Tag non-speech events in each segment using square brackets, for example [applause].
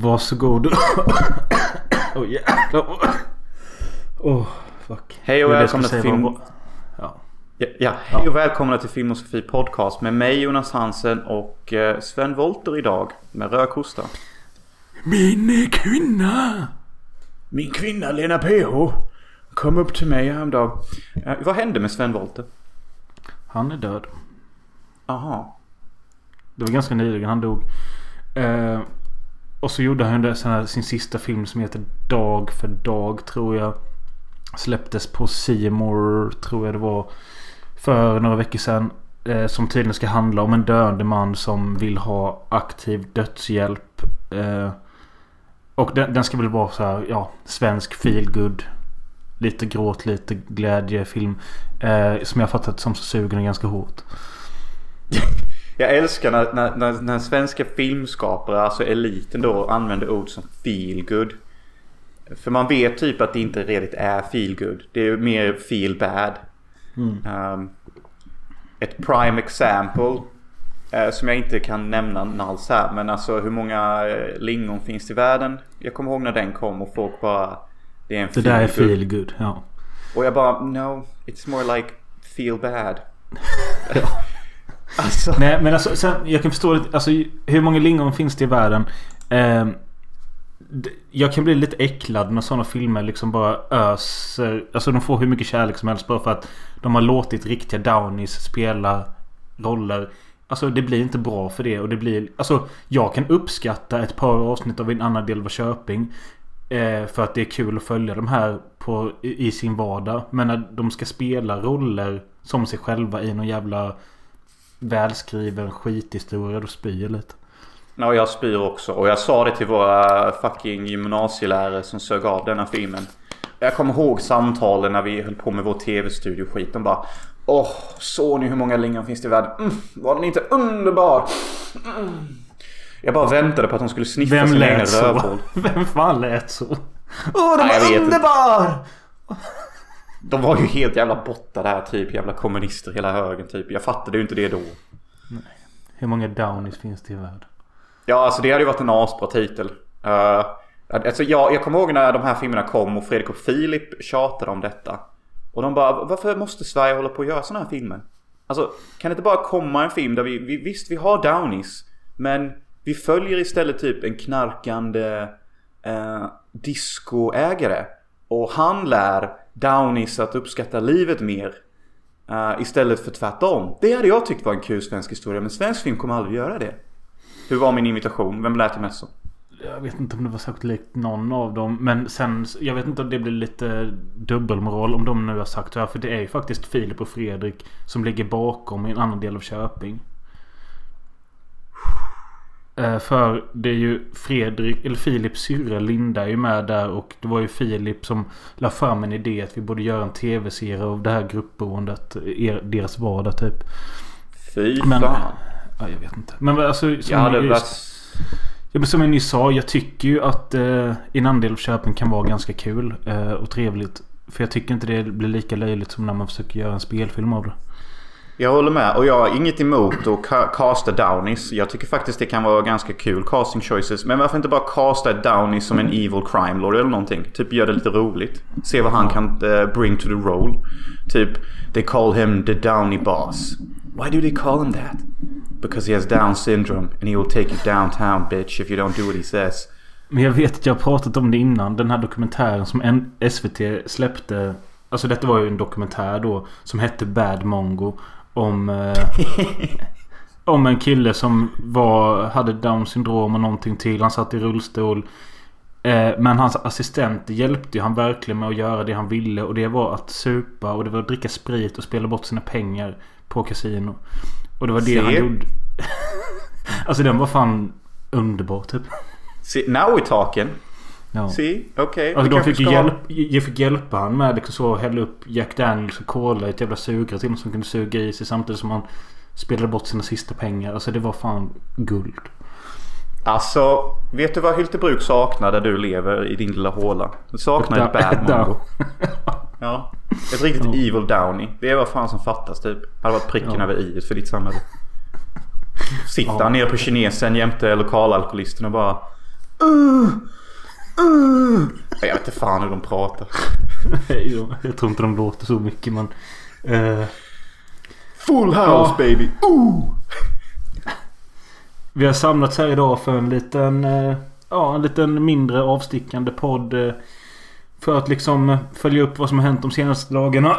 Varsågod. [coughs] Åh oh, jävlar. Åh oh, fuck. Hej och välkomna till film... Ja. Ja, ja, hej och välkomna till Film och Sofie Podcast med mig Jonas Hansen och eh, Sven Volter idag med rödkosta. Min kvinna! Min kvinna Lena PH kom upp till mig häromdagen. Eh, vad hände med Sven Volter? Han är död. Aha. Det var ganska nyligen han dog. Eh, och så gjorde han här, sin sista film som heter Dag för dag tror jag. Släpptes på Seymour tror jag det var. För några veckor sedan. Eh, som tydligen ska handla om en döende man som vill ha aktiv dödshjälp. Eh, och den, den, ska väl vara så här, ja, svensk feelgood. Lite gråt, lite glädje film. Eh, som jag fattat som så den ganska hårt. [laughs] Jag älskar när, när, när, när svenska filmskapare, alltså eliten då, använder ord som feelgood. För man vet typ att det inte redigt är feelgood. Det är mer feel bad. Mm. Um, ett prime example. Uh, som jag inte kan nämna alls här. Men alltså hur många uh, lingon finns i världen? Jag kommer ihåg när den kom och folk bara... Det är en Det där är feel good, ja. Och jag bara no, it's more like feel bad. [laughs] [laughs] Alltså. Nej men alltså sen, jag kan förstå alltså, hur många lingon finns det i världen? Eh, jag kan bli lite äcklad när sådana filmer liksom bara öser. Alltså de får hur mycket kärlek som helst bara för att de har låtit riktiga Downies spela roller. Alltså det blir inte bra för det och det blir... Alltså jag kan uppskatta ett par avsnitt av en annan del av Köping. Eh, för att det är kul att följa de här på, i, i sin vardag. Men när de ska spela roller som sig själva i någon jävla välskriven skithistoria. Då spyr jag lite. Ja, jag spyr också. Och jag sa det till våra fucking gymnasielärare som sög av denna filmen. Jag kommer ihåg samtalen när vi höll på med vår tv-studio skit. De bara Åh, såg ni hur många lingon finns det i världen? Mm, var den inte underbar? Mm. Jag bara väntade på att de skulle sniffa Vem sin egen rövhål. [laughs] Vem fan lät så? Åh, den var underbar! De var ju helt jävla botta där typ. Jävla kommunister hela högen typ. Jag fattade ju inte det då. Nej. Hur många Downies finns det i världen? Ja, alltså det hade ju varit en asbra titel. Uh, alltså jag, jag kommer ihåg när de här filmerna kom och Fredrik och Filip tjatade om detta. Och de bara, varför måste Sverige hålla på att göra sådana här filmer? Alltså, kan det inte bara komma en film där vi, vi visst vi har Downies. Men vi följer istället typ en knarkande eh, discoägare. Och han lär Downies att uppskatta livet mer. Uh, istället för tvärtom. Det hade jag tyckt var en kul svensk historia. Men svensk film kommer aldrig göra det. Hur var min imitation? Vem lät det mest som? Jag vet inte om det var särskilt likt någon av dem. Men sen, jag vet inte om det blir lite dubbelmoral om de nu har sagt så här. För det är ju faktiskt Filip och Fredrik som ligger bakom i en annan del av Köping. Eh, för det är ju Fredrik, eller Filips syrra Linda är ju med där och det var ju Filip som la fram en idé att vi borde göra en tv-serie av det här gruppboendet. Deras vardag typ. Fy men, fan. Ja, jag vet inte. Men alltså. Som ja, det just, ja, men som jag nyss sa. Jag tycker ju att eh, en andel av köpen kan vara ganska kul eh, och trevligt. För jag tycker inte det blir lika löjligt som när man försöker göra en spelfilm av det. Jag håller med och jag har inget emot att casta Downies. Jag tycker faktiskt det kan vara ganska kul casting choices. Men varför inte bara casta Downies som en evil crime lord eller någonting? Typ gör det lite roligt. Se vad han kan uh, bring to the role. Typ, they call him the Downey boss. Why do they call him that? Because he has down syndrome and he will take you downtown bitch if you don't do what he says. Men jag vet att jag har pratat om det innan. Den här dokumentären som SVT släppte. Alltså detta var ju en dokumentär då. Som hette Bad Mongo. Om... Eh, [laughs] om en kille som var, hade down syndrom och någonting till. Han satt i rullstol. Eh, men hans assistent hjälpte ju han verkligen med att göra det han ville. Och det var att supa och det var att dricka sprit och spela bort sina pengar på kasino. Och det var det Se. han gjorde. [laughs] alltså den var fan underbar typ. See, now we're talking. Ja. See? Okej. Okay. Alltså, de fick, hjälp, jag fick hjälpa han med liksom så hälla upp Jack Daniels och Cola i ett jävla sugrör till som kunde suga i sig samtidigt som han spelade bort sina sista pengar. Alltså det var fan guld. Alltså, vet du vad Hyltebruk saknar där du lever i din lilla håla? Du saknar ett bad mongo. [laughs] ja. Ett riktigt ja. evil downy. Det är vad fan som fattas typ. Hade varit pricken ja. över i för ditt samhälle. [laughs] Sitter ja. nere på kinesen jämte lokalalkoholisten och bara Uh, uh. Jag vet inte fan hur de pratar. [laughs] Jag tror inte de låter så mycket men... eh, Full house Ja. baby. Uh. vi har samlats här idag för en liten... eh, ja, en liten mindre avstickande podd. eh, för att liksom följa upp vad som har hänt de senaste dagarna.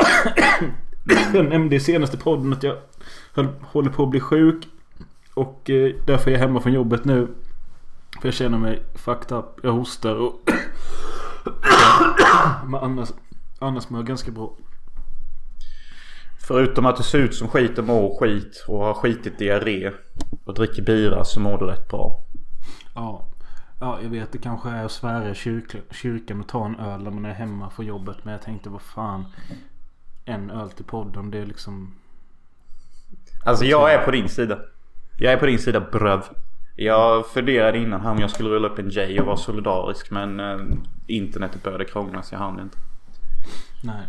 [clears throat] jag nämnde i senaste podden att jag höll, håller på att bli sjuk. Och därför är jag hemma från jobbet nu. För jag känner mig fucked up. Jag hostar och... Men annars, annars mår jag ganska bra. Förutom att du ser ut som skit och mår skit och har skitit diarré och dricker bira så mår du rätt bra. Ja. Ja, jag vet det kanske är att svära i kyrka, kyrkan och ta en öl när man är hemma från jobbet. Men jag tänkte vad fan. En öl till podden. Det är liksom... Alltså jag är på din sida. Jag är på din sida bröv. Jag funderade innan här om jag skulle rulla upp en J och vara solidarisk men eh, internetet började krångla så jag hann inte. Nej.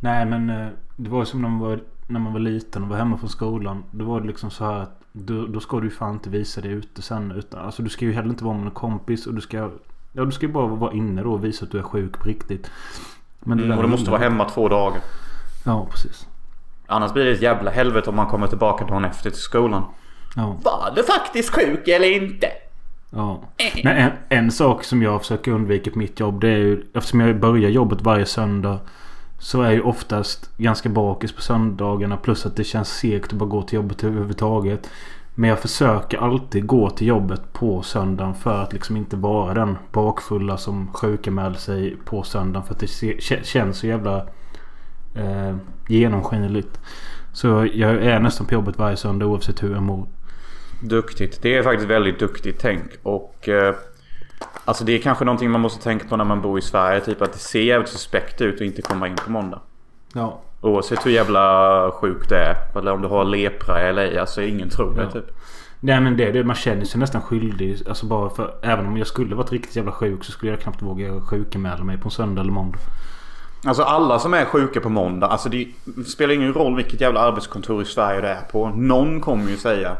Nej men eh, det var ju som när man var, när man var liten och var hemma från skolan. Då var det liksom så här att då, då ska du ju fan inte visa dig ute sen. Utan, alltså du ska ju heller inte vara med en kompis och du ska... Ja du ska ju bara vara inne då och visa att du är sjuk på riktigt. Men Mm, och du måste gillar vara hemma två dagar. Ja precis. Annars blir det ett jävla helvete om man kommer tillbaka dagen efter till skolan. Ja. Var du faktiskt sjuk eller inte? Ja. Men en, en sak som jag försöker undvika på mitt jobb det är ju eftersom jag börjar jobbet varje söndag. Så är jag ju oftast ganska bakis på söndagarna plus att det känns segt att bara gå till jobbet överhuvudtaget. Men jag försöker alltid gå till jobbet på söndagen för att liksom inte vara den bakfulla som sjukanmäler sig på söndagen. För att det känns så jävla eh, genomskinligt. Så jag är nästan på jobbet varje söndag oavsett hur jag mår. Duktigt. Det är faktiskt väldigt duktigt tänk. Och eh, alltså det är kanske någonting man måste tänka på när man bor i Sverige. Typ att det ser jävligt suspekt ut att inte komma in på måndag. Ja. Oavsett hur jävla sjuk det är. Eller om du har lepra eller ej. Alltså ingen tror det Ja. typ. Nej men det det. Man känner sig nästan skyldig. Alltså bara för även om jag skulle varit riktigt jävla sjuk så skulle jag knappt våga sjukanmäla mig på en söndag eller måndag. Alltså alla som är sjuka på måndag. Alltså det spelar ingen roll vilket jävla arbetskontor i Sverige det är på. Någon kommer ju säga.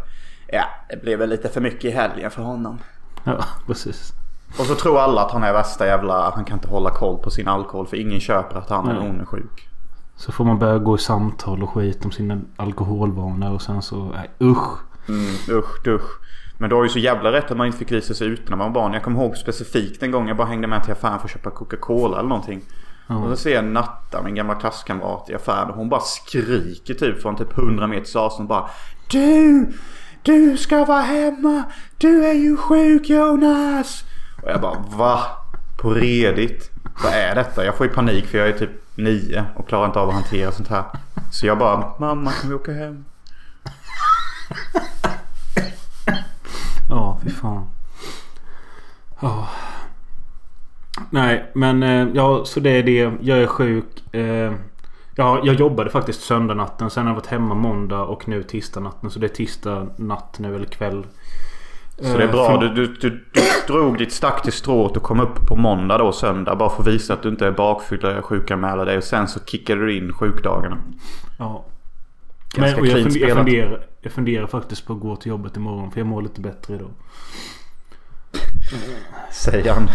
Ja, det blev väl lite för mycket i helgen för honom. Ja precis. Och så tror alla att han är värsta jävla... Han kan inte hålla koll på sin alkohol. För ingen köper att han eller hon är sjuk. Så får man börja gå i samtal och skit om sina alkoholvanor och sen så... Nej usch. Mm, usch, usch. Men du har ju så jävla rätt att man inte fick visa sig ute när man var barn. Jag kommer ihåg specifikt en gång jag bara hängde med till affären för att köpa Coca-Cola eller någonting. Och Ja. så ser jag Natta, min gamla klasskamrat i affären. Och hon bara skriker typ från typ 100 meters avstånd bara. Du! Du ska vara hemma! Du är ju sjuk Jonas! Och jag bara va? På redigt? Vad är detta? Jag får ju panik för jag är typ nio och klarar inte av att hantera sånt här. Så jag bara mamma kan vi åka hem? Ja fy fan. Ja. Nej men eh, ja så det är det. Jag är sjuk. Eh, ja, jag jobbade faktiskt söndagnatten. Sen har jag varit hemma måndag och nu tisdagnatten. Så det är tisdag natt nu eller kväll. Så det är bra. Du, du, du, du drog ditt stack till strået och kom upp på måndag då söndag. Bara för att visa att du inte är bakfylld och sjukanmäla dig. Och sen så kickade du in sjukdagarna. Ja. Ganska Men, och jag, funder, jag, funderar, jag funderar faktiskt på att gå till jobbet imorgon. För jag mår lite bättre idag. Säger han.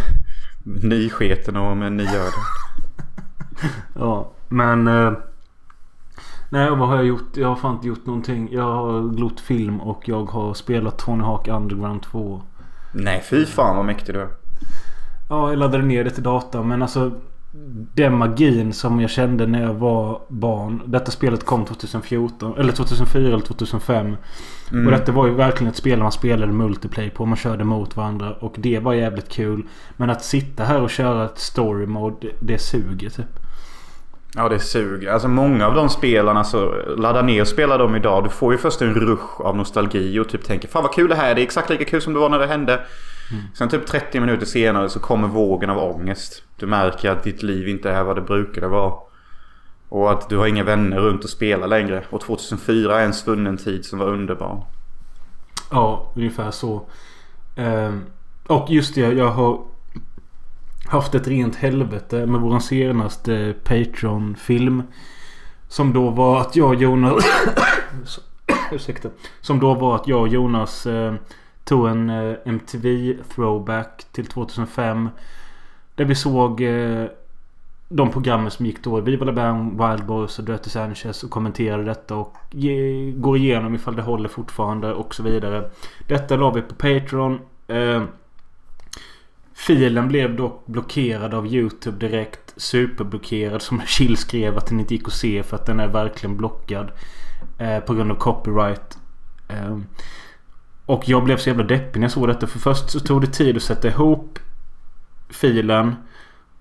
Nysketen och med ny öde. [laughs] Ja, men... Eh, nej, vad har jag gjort? Jag har fan inte gjort någonting. Jag har glott film och jag har spelat Tony Hawk Underground 2. Nej fy fan vad mäktig du är. Ja, jag laddade ner det till datorn. Men alltså... Den magin som jag kände när jag var barn. Detta spelet kom 2014. Eller 2004 eller 2005. Mm. Och detta var ju verkligen ett spel man spelade multiplayer på. Man körde mot varandra. Och det var jävligt kul. Men att sitta här och köra ett story mode. Det, det suger typ. Ja det suger. Alltså många av de spelarna så ladda ner och spela dem idag. Du får ju först en rush av nostalgi och typ tänker fan vad kul det här är. Det är exakt lika kul som det var när det hände. Sen typ 30 minuter senare så kommer vågen av ångest. Du märker att ditt liv inte är vad det brukade vara. Och att du har inga vänner runt att spela längre. Och 2004 är en svunnen tid som var underbar. Ja, ungefär så. Ehm, och just det, jag har haft ett rent helvete med vår senaste Patreon-film. Som då var att jag och Jonas... [coughs] [coughs] Ursäkta. Som då var att jag och Jonas eh, Tog en eh, MTV throwback till 2005. Där vi såg eh, de programmen som gick då. Viva La Bam, Wild Boys och Dirty Sanchez och kommenterade detta och ge, går igenom ifall det håller fortfarande och så vidare. Detta la vi på Patreon. Eh, Filen blev dock blockerad av YouTube direkt. Superblockerad som Chill skrev att den inte gick att se för att den är verkligen blockad. Eh, på grund av copyright. Eh, och jag blev så jävla deppig när jag såg detta. För först så tog det tid att sätta ihop filen.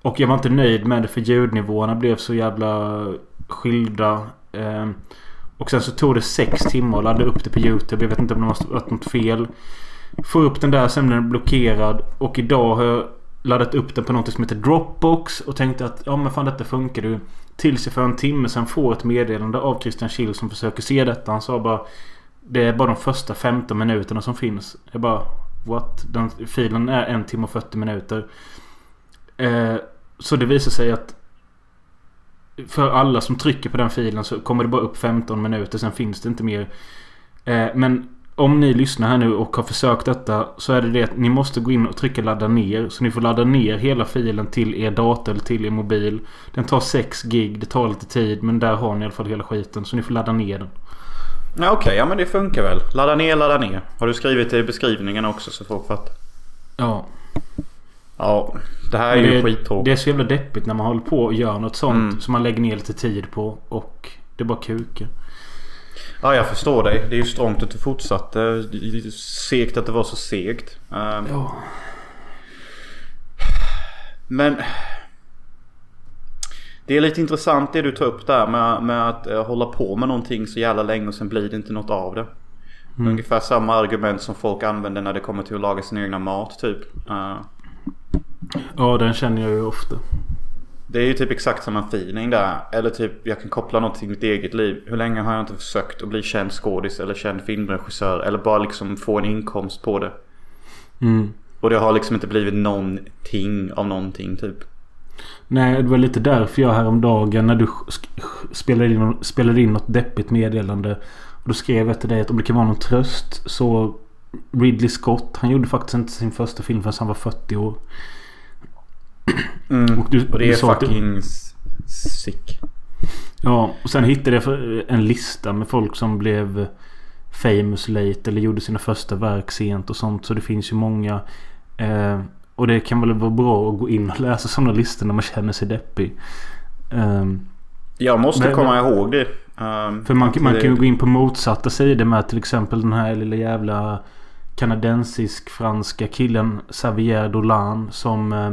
Och jag var inte nöjd med det för ljudnivåerna blev så jävla skilda. Eh, och sen så tog det sex timmar att ladda upp det på YouTube. Jag vet inte om det måste varit något fel. Får upp den där, sen blir den blockerad. Och idag har jag laddat upp den på något som heter Dropbox. Och tänkte att ja men fan detta funkar ju. Tills jag för en timme sen får ett meddelande av Christian Schill som försöker se detta. Han sa bara Det är bara de första 15 minuterna som finns. Jag bara What? Den filen är en timme och 40 minuter. Eh, så det visar sig att för alla som trycker på den filen så kommer det bara upp 15 minuter. Sen finns det inte mer. Eh, men om ni lyssnar här nu och har försökt detta så är det det att ni måste gå in och trycka ladda ner. Så ni får ladda ner hela filen till er dator eller till er mobil. Den tar 6 gig. Det tar lite tid men där har ni i alla fall hela skiten. Så ni får ladda ner den. Ja, Okej, okay, ja men det funkar väl. Ladda ner, ladda ner. Har du skrivit det i beskrivningen också så folk fattar? Ja. Ja, det här är ju det, skittråkigt. det är så jävla deppigt när man håller på och gör något sånt Mm. som man lägger ner lite tid på. Och det bara kukar. Ja, jag förstår dig. Det är ju strångt att du fortsatte. Segt att det var så segt. Ehm, Ja. Men... Det är lite intressant det du tar upp där med, med att eh, hålla på med någonting så jävla länge och sen blir det inte något av det. Ungefär samma argument som folk använder när det kommer till att laga sin egna mat typ. Eh, Ja, den känner jag ju ofta. Det är ju typ exakt samma feeling där. Eller typ jag kan koppla något till mitt eget liv. Hur länge har jag inte försökt att bli känd skådis eller känd filmregissör. Eller bara liksom få en inkomst på det. Mm. Och det har liksom inte blivit någonting av någonting typ. Nej, det var lite därför jag häromdagen när du spelade in, spelade in något deppigt meddelande. Och då skrev jag till dig att om det kan vara någon tröst så Ridley Scott, han gjorde faktiskt inte sin första film förrän han var 40 år. Mm. Och du- och det är du- fucking sick. Ja, och sen hittade jag en lista med folk som blev famous late eller gjorde sina första verk sent och sånt. Så det finns ju många. Eh, och det kan väl vara bra att gå in och läsa sådana listor när man känner sig deppig. Ehm, Jag måste Men- komma ihåg det. Um, För man, man det- kan ju gå in på motsatta sidor med till exempel den här lilla jävla kanadensisk-franska killen Xavier Dolan som eh,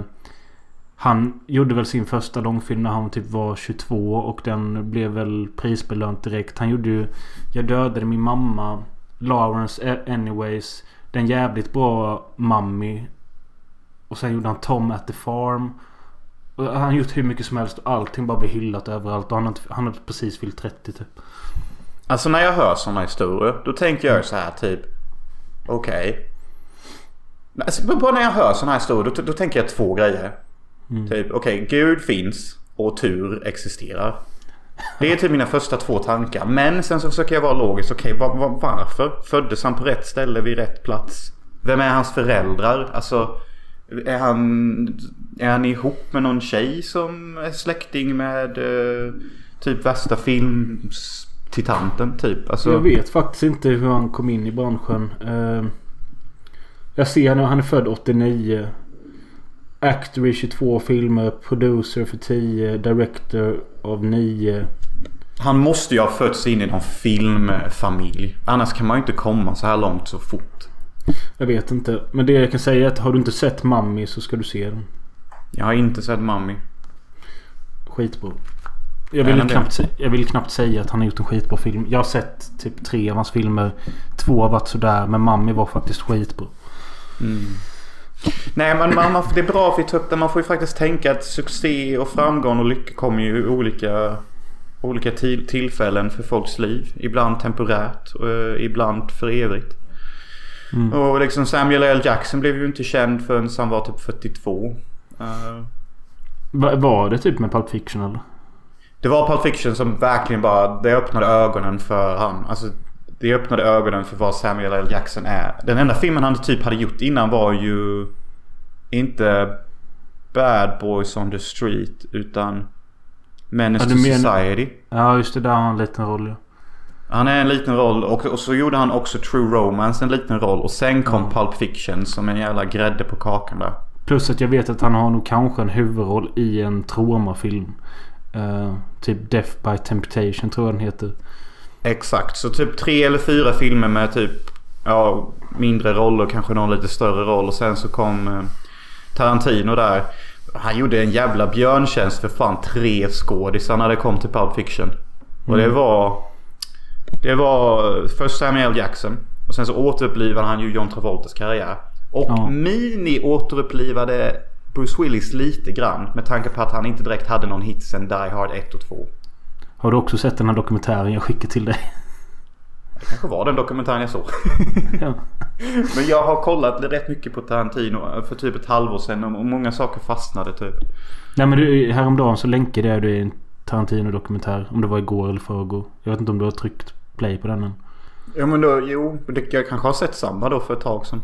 han gjorde väl sin första långfilm när han typ var 22 och den blev väl prisbelönt direkt. Han gjorde ju Jag dödade min mamma Lawrence Anyways Den jävligt bra Mummy Och sen gjorde han Tom at the Farm och han har gjort hur mycket som helst och allting bara blir hyllat överallt och han har, han har precis fyllt 30 typ. Alltså när jag hör sådana historier. Då tänker jag så här typ. Okej. Alltså, bara när jag hör sådana här historier. Då, då tänker jag två grejer. Typ okej. Gud finns. Och tur existerar. Det är typ mina första två tankar. Men sen så försöker jag vara logisk. Okej va, va, varför? Föddes han på rätt ställe vid rätt plats? Vem är hans föräldrar? Alltså. Är han, är han ihop med någon tjej som är släkting med eh, typ värsta filmtitanten typ? Alltså, Jag vet faktiskt inte hur han kom in i branschen. Eh, jag ser nu, han är född 89. Actor i 22 filmer. Producer för 10. Director av 9. Han måste ju ha fötts in i någon filmfamilj. Annars kan man ju inte komma så här långt så fort. Jag vet inte. Men det jag kan säga är att har du inte sett Mummy så ska du se den. Jag har inte sett Mummy. Skitbra. Jag vill, knappt, jag vill knappt säga att han har gjort en skitbra film. Jag har sett typ tre av hans filmer. Två har varit sådär. Men Mummy var faktiskt skitbra. Nej men man, man, det är bra att vi tar upp det. Man får ju faktiskt tänka att succé och framgång och lycka kommer ju i olika, olika till, tillfällen för folks liv. Ibland temporärt och eh, ibland för evigt. Och liksom Samuel L. Jackson blev ju inte känd förrän han var typ 42. Eh, Va- Var det typ med Pulp Fiction eller? Det var Pulp Fiction som verkligen bara, det öppnade ögonen för han. Alltså Det öppnade ögonen för vad Samuel L. Jackson är. Den enda filmen han typ hade gjort innan var ju inte Bad Boys on the Street utan Menace Ja, to menar- Society. Ja just det, där har han en liten roll ja. Han är en liten roll och, och så gjorde han också True Romance en liten roll och sen kom Ja. Pulp Fiction som en jävla grädde på kakan där. Plus att jag vet att han har nog kanske en huvudroll i en traumafilm. Uh, typ Death by Temptation tror jag den heter. Exakt, så typ tre eller fyra filmer med typ ja, mindre roller, kanske någon lite större roll och sen så kom eh, Tarantino där. Han gjorde en jävla björntjänst för fan tre skådisar när det kom till Pulp Fiction. Och det var... Det var eh, först Samuel. Jackson. Och sen så återupplivade han ju John Travoltas karriär. Och Ja. mini återupplivade Bruce Willis lite grann. Med tanke på att han inte direkt hade någon hit sen Die Hard 1 och 2. Har du också sett den här dokumentären jag skickade till dig? Det kanske var den dokumentären jag såg. [laughs] ja. Men jag har kollat rätt mycket på Tarantino för typ ett halvår sedan och många saker fastnade typ. Nej men du, häromdagen så länkade jag dig en Tarantino-dokumentär. Om det var igår eller förrgår. Jag vet inte om du har tryckt play på den än. Ja men då, jo, jag kanske har sett samma då för ett tag sedan.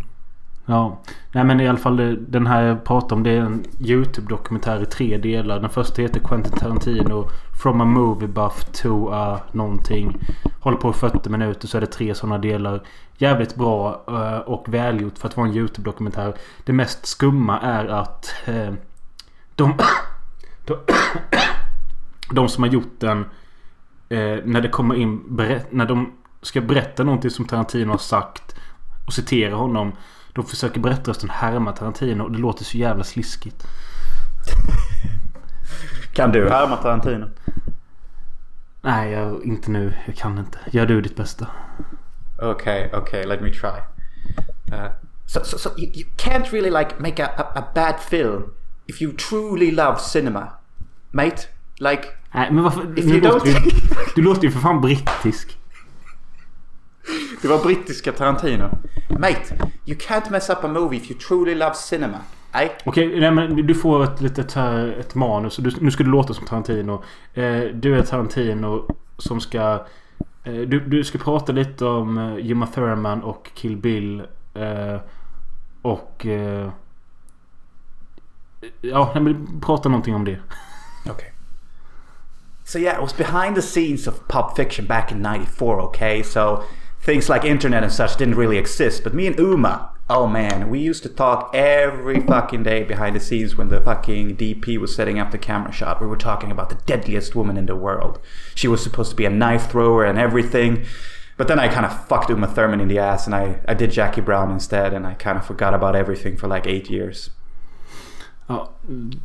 Ja. Nej men i alla fall den här jag pratar om det är en YouTube-dokumentär i tre delar. Den första heter Quentin Tarantino From a movie buff to a någonting. Håller på i 40 minuter så är det tre sådana delar. Jävligt bra eh, och välgjort för att vara en YouTube-dokumentär. Det mest skumma är att eh, de, [coughs] de, [coughs] de som har gjort den eh, när det kommer in när de ska berätta någonting som Tarantino har sagt och citera honom. Då försöker berättarrösten härma Tarantino och det låter så jävla sliskigt. Kan du härma Tarantino? Nej, jag, inte nu. Jag kan inte. Gör du ditt bästa. Okay, okay, let me try. Uh, so, so, so you, you can't really like make a, a, a bad film if you truly love cinema, mate. Like, Nej, men varför? If you låter don't- du, [laughs] du låter ju för fan brittisk. Det var brittiska Tarantino. Mate, you can't mess up a movie if you truly love cinema. I, Okej, nej, men du får ett litet eh, ett manus. Du, nu ska du låta som Tarantino. Eh, du är Tarantino som ska... Eh, du, du ska prata lite om eh, Uma Thurman och Kill Bill. Eh, och... Eh, ja, nej, men prata någonting om det. Okay. So yeah, I was behind the scenes of Pulp Fiction back in '94. Okay, so things like internet and such didn't really exist. But me and Uma, oh man, we used to talk every fucking day behind the scenes when the fucking DP was setting up the camera shot. We were talking about the deadliest woman in the world. She was supposed to be a knife thrower and everything. But then I kind of fucked Uma Thurman in the ass and I, I did Jackie Brown instead and I kind of forgot about everything for like eight years. Ja,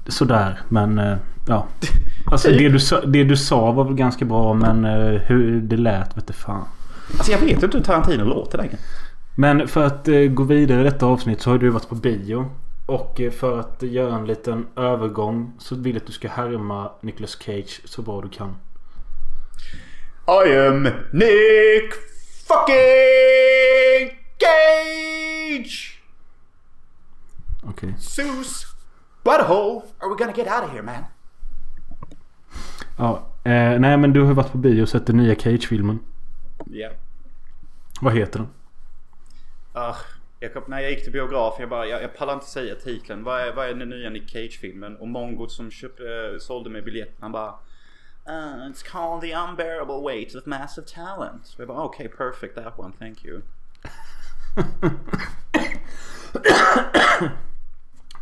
sådär. Men eh, ja. [laughs] Alltså det du, det du sa var väl ganska bra men eh, hur det lät vet du fan. Alltså jag vet inte hur Tarantino låter längre. Men för att eh, gå vidare i detta avsnitt så har du varit på bio. Och eh, för att göra en liten övergång så vill jag att du ska härma Nicolas Cage så bra du kan. I am Nick fucking Cage! Okej. Zeus! Butthole! Are we gonna get out of here man? Ja. Eh, nej men du har varit på bio och sett den nya Cage-filmen. Ja. Vad heter den? Uh, jag kom, när jag gick till biografen, jag bara, jag, jag pallar inte säga titeln. Vad är, vad är den nya Nick Cage-filmen? Och mongot som köpte, eh, sålde mig biljetten, han bara uh, It's called the unbearable weight of massive talent. Så jag bara, okay, perfect that one, thank you. [coughs]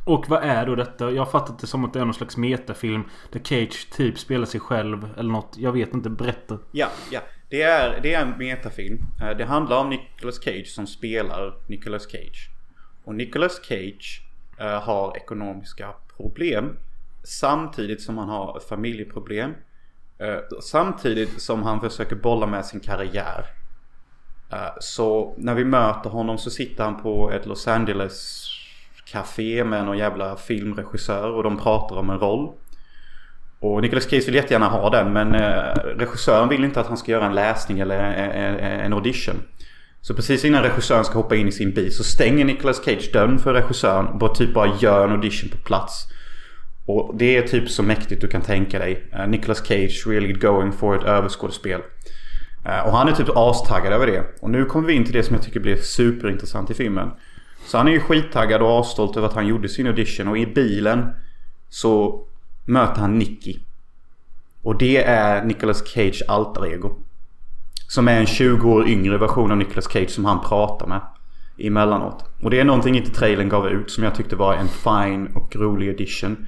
Och vad är då detta? Jag har fattat det som att det är någon slags metafilm. Där Cage typ spelar sig själv eller något. Jag vet inte. Berätta. Ja, ja. Det är, det är en metafilm. Eh, det handlar om Nicolas Cage som spelar Nicolas Cage. Och Nicolas Cage eh, har ekonomiska problem. Samtidigt som han har familjeproblem. Eh, samtidigt som han försöker bolla med sin karriär. Så när vi möter honom så sitter han på ett Los Angeles café med någon jävla filmregissör och de pratar om en roll. Och Nicolas Cage vill jättegärna ha den men eh, regissören vill inte att han ska göra en läsning eller eh, eh, en, audition. Så precis innan regissören ska hoppa in i sin bil så stänger Nicolas Cage dörren för regissören och bara typ bara gör en audition på plats. Och det är typ så mäktigt du kan tänka dig. Nicholas Nicolas Cage really going for ett överskådespel. Och han är typ astaggad över det. Och nu kommer vi in till det som jag tycker blir superintressant i filmen. Så han är ju skittaggad och asstolt över att han gjorde sin audition. Och i bilen så möter han Nicky. Och det är Nicolas Cage alter ego. Som är en 20 år yngre version av Nicolas Cage som han pratar med. Emellanåt. Och det är någonting inte trailern gav ut som jag tyckte var en fine och rolig edition.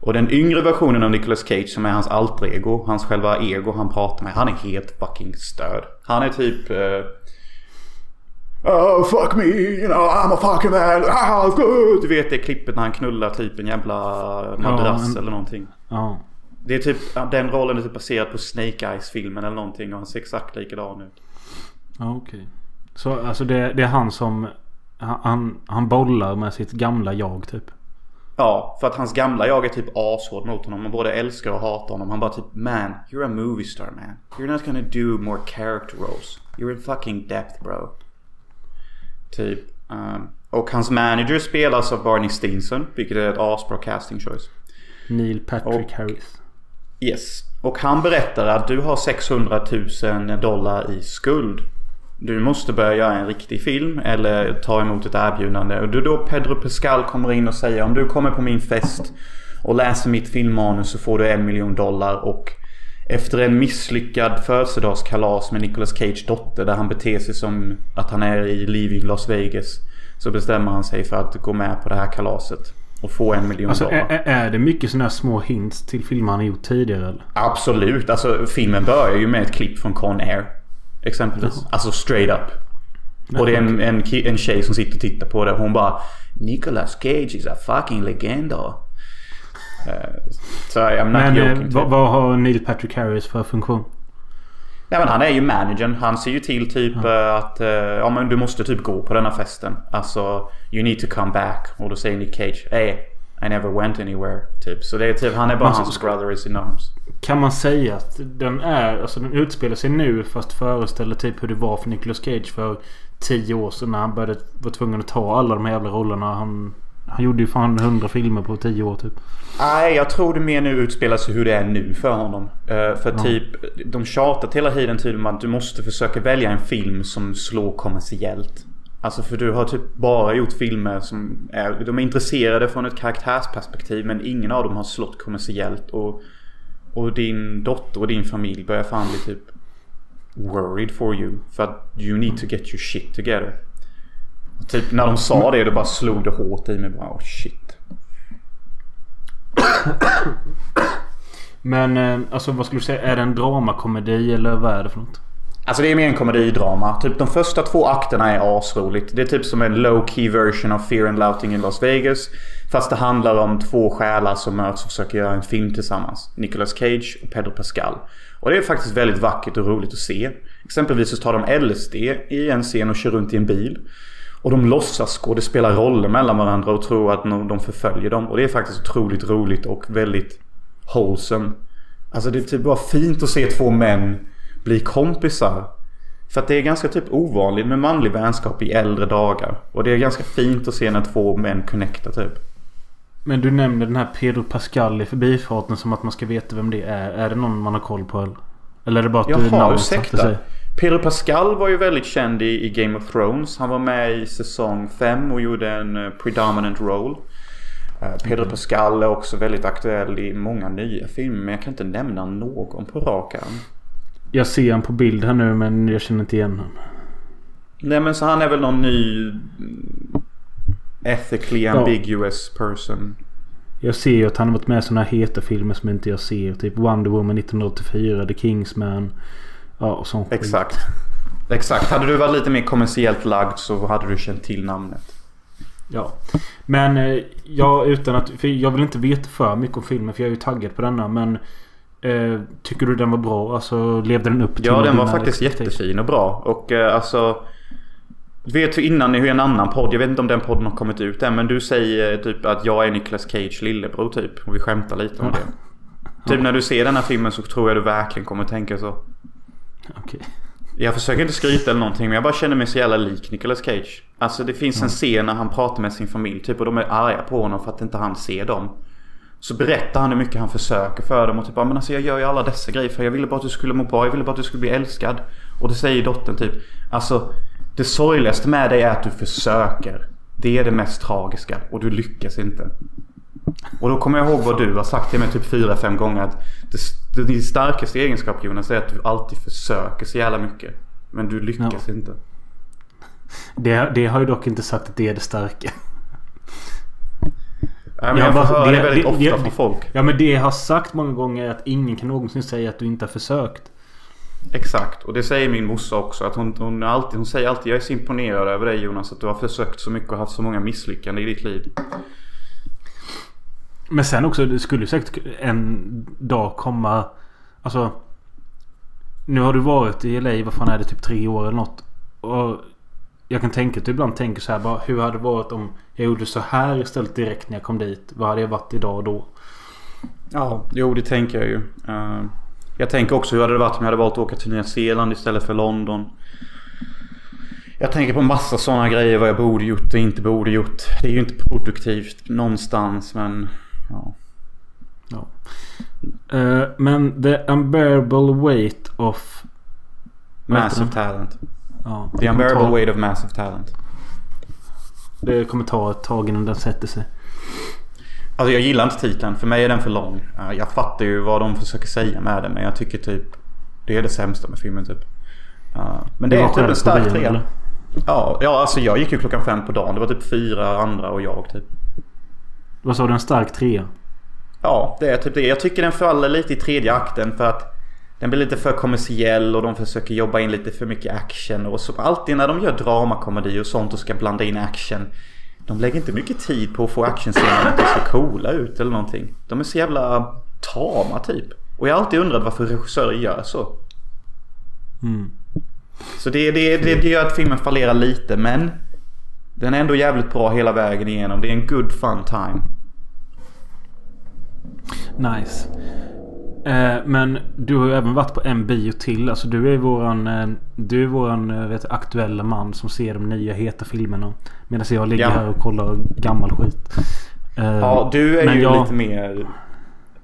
Och den yngre versionen av Nicolas Cage som är hans alter ego, hans själva ego han pratar med. Han är helt fucking störd. Han är typ... eh, Oh fuck me, you know I'm a fucking man, ah, good. Du vet det klippet när han knullar typ en jävla madrass men- eller någonting. Ja. Det är typ, den rollen är typ baserad på Snake Eyes-filmen eller någonting och han ser exakt likadan ut. Ja okej. Så alltså det, det är han som... Han, han, han bollar med sitt gamla jag typ. Ja, för att hans gamla jag är typ ashård mot honom. Man både älskar och hatar honom. Han bara typ Man, you're a movie star man. You're not gonna do more character roles. You're in fucking depth bro. Typ. ehm, och hans manager spelas av Barney Stinson. Vilket är ett asbra casting choice. Neil Patrick Och- Harris. Yes. Och han berättar att du har 600 000 dollar i skuld. Du måste börja göra en riktig film eller ta emot ett erbjudande. Och då Pedro Pascal kommer in och säger om du kommer på min fest och läser mitt filmmanus så får du en miljon dollar och efter en misslyckad födelsedagskalas med Nicolas Cage dotter där han beter sig som att han är i liv i Las Vegas så bestämmer han sig för att gå med på det här kalaset och få en miljon Alltså dollar. är, är det mycket sådana här små hints till filmer han har gjort tidigare eller? Absolut. Alltså filmen börjar ju med ett klipp från Con Air. Exempelvis. Alltså straight up. Och det är en, en, en tjej som sitter och tittar på det. Hon bara Nicolas Cage is a fucking legend. Uh, så I'm not Men eh, vad, vad har Neil Patrick Harris för funktion? Nej men han är ju managern. Han ser ju till typ eh, att eh, ja men du måste typ gå på denna festen. Alltså you need to come back. Och då säger Nick Cage Hey I never went anywhere. Typ. Så det är typ han är bara så- hans brother is in arms. Kan man säga att den är... Alltså den utspelar sig nu fast föreställer typ hur det var för Nicolas Cage för tio år sedan när han började var tvungen att ta alla de här jävla rollerna. Han, han gjorde ju fan hundra filmer på tio år typ. Nej, jag tror det mer nu utspelar sig hur det är nu för honom. Eh, för Ja. typ, de tjatat hela tiden tydligen om att du måste försöka välja en film som slår kommersiellt. Alltså för du har typ bara gjort filmer som är, de är intresserade från ett karaktärsperspektiv men ingen av dem har slått kommersiellt. Och, och din dotter och din familj börjar fan bli typ worried for you. För att you need to get your shit together. Typ när de sa det då bara slog det hårt i mig. Bara, oh shit. Men eh, alltså vad skulle du säga? Är det en dramakomedi eller vad är det för något? Alltså det är mer en komedidrama. Typ de första två akterna är asroligt. Det är typ som en low key version av Fear and Louting in Las Vegas. Fast det handlar om två själar som möts och försöker göra en film tillsammans. Nicolas Cage och Pedro Pascal. Och det är faktiskt väldigt vackert och roligt att se. Exempelvis så tar de LSD i en scen och kör runt i en bil. Och de låtsas skådespela roller mellan varandra och tror att de förföljer dem. Och det är faktiskt otroligt roligt och väldigt wholesome. Alltså det är typ bara fint att se två män bli kompisar. För att det är ganska typ ovanligt med manlig vänskap i äldre dagar. Och det är ganska fint att se när två män connectar typ. Men du nämnde den här Pedro Pascal i förbifarten som att man ska veta vem det är. Är det någon man har koll på eller? Är det bara att du Jaha, satte ursäkta. sig? Pedro Pascal var ju väldigt känd i, i Game of Thrones. Han var med i säsong 5 och gjorde en eh, predominant roll. Eh, Pedro Pascal är också väldigt aktuell i många nya filmer. Men jag kan inte nämna någon på rak arm. Jag ser han på bild här nu men jag känner inte igen honom. Nej men så han är väl någon ny mm, ethically Ja. ambiguous person. Jag ser ju att han har varit med i såna här heta filmer som inte jag ser. Typ Wonder Woman 1984, The Kingsman. Ja, och sån skit. Exakt. Exakt. Hade du varit lite mer kommersiellt lagd så hade du känt till namnet. Ja. Men eh, jag utan att... Jag vill inte veta för mycket om filmen för jag är ju taggad på denna. Men... Eh, tycker du den var bra? Alltså levde den upp till Ja, den var faktiskt jättefin och bra. Och eh, alltså... Vet du innan hur en annan podd, jag vet inte om den podden har kommit ut än, men du säger typ att jag är Nicolas Cage lillebror typ. Och vi skämtar lite om Ja. det. Typ när du ser den här filmen så tror jag du verkligen kommer tänka så. [laughs] Okej. Jag försöker inte skryta eller någonting men jag bara känner mig så jävla lik Nicolas Cage. Alltså det finns en scen när han pratar med sin familj typ och de är arga på honom för att inte han ser dem. Så berättar han hur mycket han försöker för dem och typ men alltså jag gör ju alla dessa grejer för jag ville bara att du skulle må bra. Jag ville bara att du skulle bli älskad. Och det säger dottern typ. Alltså det sorgligaste med dig är att du försöker. Det är det mest tragiska och du lyckas inte. Och då kommer jag ihåg vad du har sagt till mig typ fyra, fem gånger. Att det, din starkaste egenskap Jonas är att du alltid försöker så jävla mycket. Men du lyckas ja. inte. Det, det har ju dock inte sagt att det är det starka. Ja, men jag, jag får höra det, det väldigt ofta det, från folk. Ja men det jag har sagt många gånger är att ingen kan någonsin säga att du inte har försökt. Exakt. Och det säger min morsa också. Att hon, hon, alltid, hon säger alltid jag är så imponerad över dig Jonas. Att du har försökt så mycket och haft så många misslyckanden i ditt liv. Men sen också, det skulle säkert en dag komma... Alltså... Nu har du varit i LA, vad fan är det, typ tre år eller något. Och jag kan tänka att du ibland tänker så här bara. Hur hade det varit om jag gjorde så här istället direkt när jag kom dit? Vad hade jag varit idag och då? Ja, jo det tänker jag ju. Eh, jag tänker också hur hade det varit om jag hade valt att åka till Nya Zeeland istället för London. Jag tänker på massa sådana grejer vad jag borde gjort och inte borde gjort. Det är ju inte produktivt någonstans men ja. ja. Uh, men the unbearable weight of... Massive talent. Ja, the unbearable ta... weight of massive talent. Det kommer ta ett tag innan den sätter sig. Alltså jag gillar inte titeln. För mig är den för lång. Jag fattar ju vad de försöker säga med den. Men jag tycker typ... Det är det sämsta med filmen typ. Men det, det är typ en stark trea. Ja, ja, alltså jag gick ju klockan fem på dagen. Det var typ fyra andra och jag typ. Vad sa du? En stark trea? Ja, det är typ det. Jag tycker den faller lite i tredje akten för att den blir lite för kommersiell och de försöker jobba in lite för mycket action. Och så alltid när de gör dramakomedi och sånt och ska blanda in action. De lägger inte mycket tid på att få actionscenerna att se coola ut eller någonting. De är så jävla tama typ. Och jag har alltid undrat varför regissörer gör så. Mm. Så det, det, det, det gör att filmen fallerar lite men den är ändå jävligt bra hela vägen igenom. Det är en good fun time. Nice. Eh, men du har ju även varit på en bio till. Alltså du är våran, eh, du är våran eh, vet, aktuella man som ser de nya heta filmerna. Medan jag ligger ja. här och kollar gammal skit. Ja, du är ju jag... lite mer...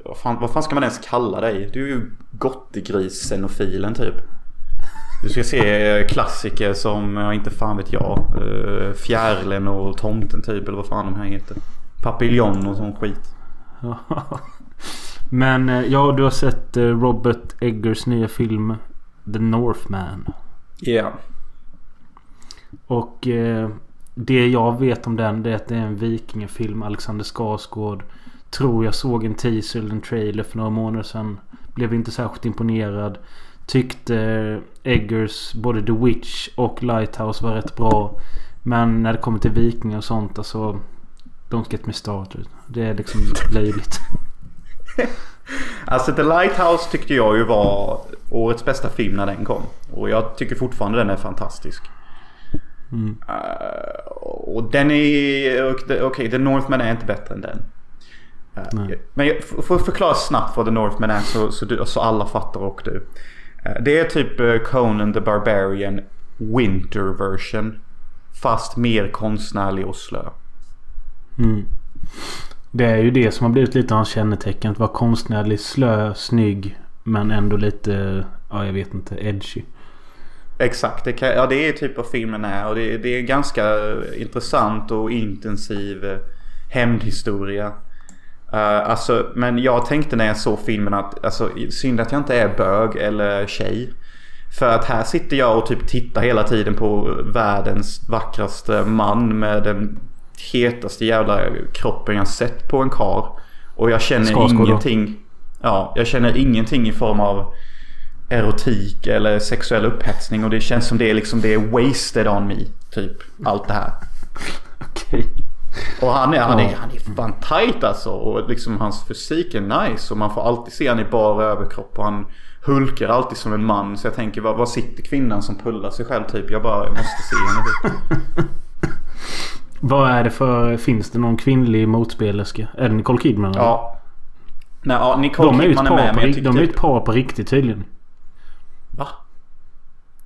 Vad fan, vad fan ska man ens kalla dig? Du är ju gottegris-xenofilen typ. Du ska se klassiker som, inte fan vet jag. Fjärilen och Tomten typ eller vad fan de här heter. Papillon och sån skit. [laughs] Men eh, ja, du har sett eh, Robert Eggers nya film The Northman. Ja. Yeah. Och eh, det jag vet om den det är att det är en vikingafilm. Alexander Skarsgård. Tror jag såg en teaser eller en trailer för några månader sedan. Blev inte särskilt imponerad. Tyckte Eggers både The Witch och Lighthouse var rätt bra. Men när det kommer till vikingar och sånt alltså. Don't get me started. Det är liksom [laughs] löjligt. alltså The Lighthouse tyckte jag ju var årets bästa film när den kom. Och jag tycker fortfarande den är fantastisk. Mm. Uh, och den är... Okej, okay, The Northman är inte bättre än den. Uh, men jag får förklara snabbt vad The Northman är så, så, du, så alla fattar och du. Uh, det är typ Conan the Barbarian Winter version. Fast mer konstnärlig och slö. Mm. Det är ju det som har blivit lite av hans kännetecken. Att vara konstnärlig, slö, snygg. Men ändå lite, ja jag vet inte, edgy. Exakt, det, kan, ja, det är typ vad filmen är. Och det, det är en ganska intressant och intensiv eh, hämndhistoria. Uh, alltså, men jag tänkte när jag såg filmen att alltså, synd att jag inte är bög eller tjej. För att här sitter jag och typ tittar hela tiden på världens vackraste man med den hetaste jävla kroppen jag sett på en kar. Och jag känner Skarsgård ingenting. Ja, jag känner ingenting i form av erotik eller sexuell upphetsning. Och det känns som det är liksom det är wasted on me. Typ allt det här. [laughs] Okej. Och han är, han är, han är fan tight alltså. Och liksom hans fysik är nice. Och man får alltid se han i bara överkropp. Och han hulkar alltid som en man. Så jag tänker, var, var sitter kvinnan som pullar sig själv typ? Jag bara måste se henne. [laughs] Vad är det för... Finns det någon kvinnlig motspelerska? Är det Nicole Kidman? Ja. Nej, ja, Nicole de Kidman är, är med. Men jag de är ju ett par på riktigt tydligen. Va?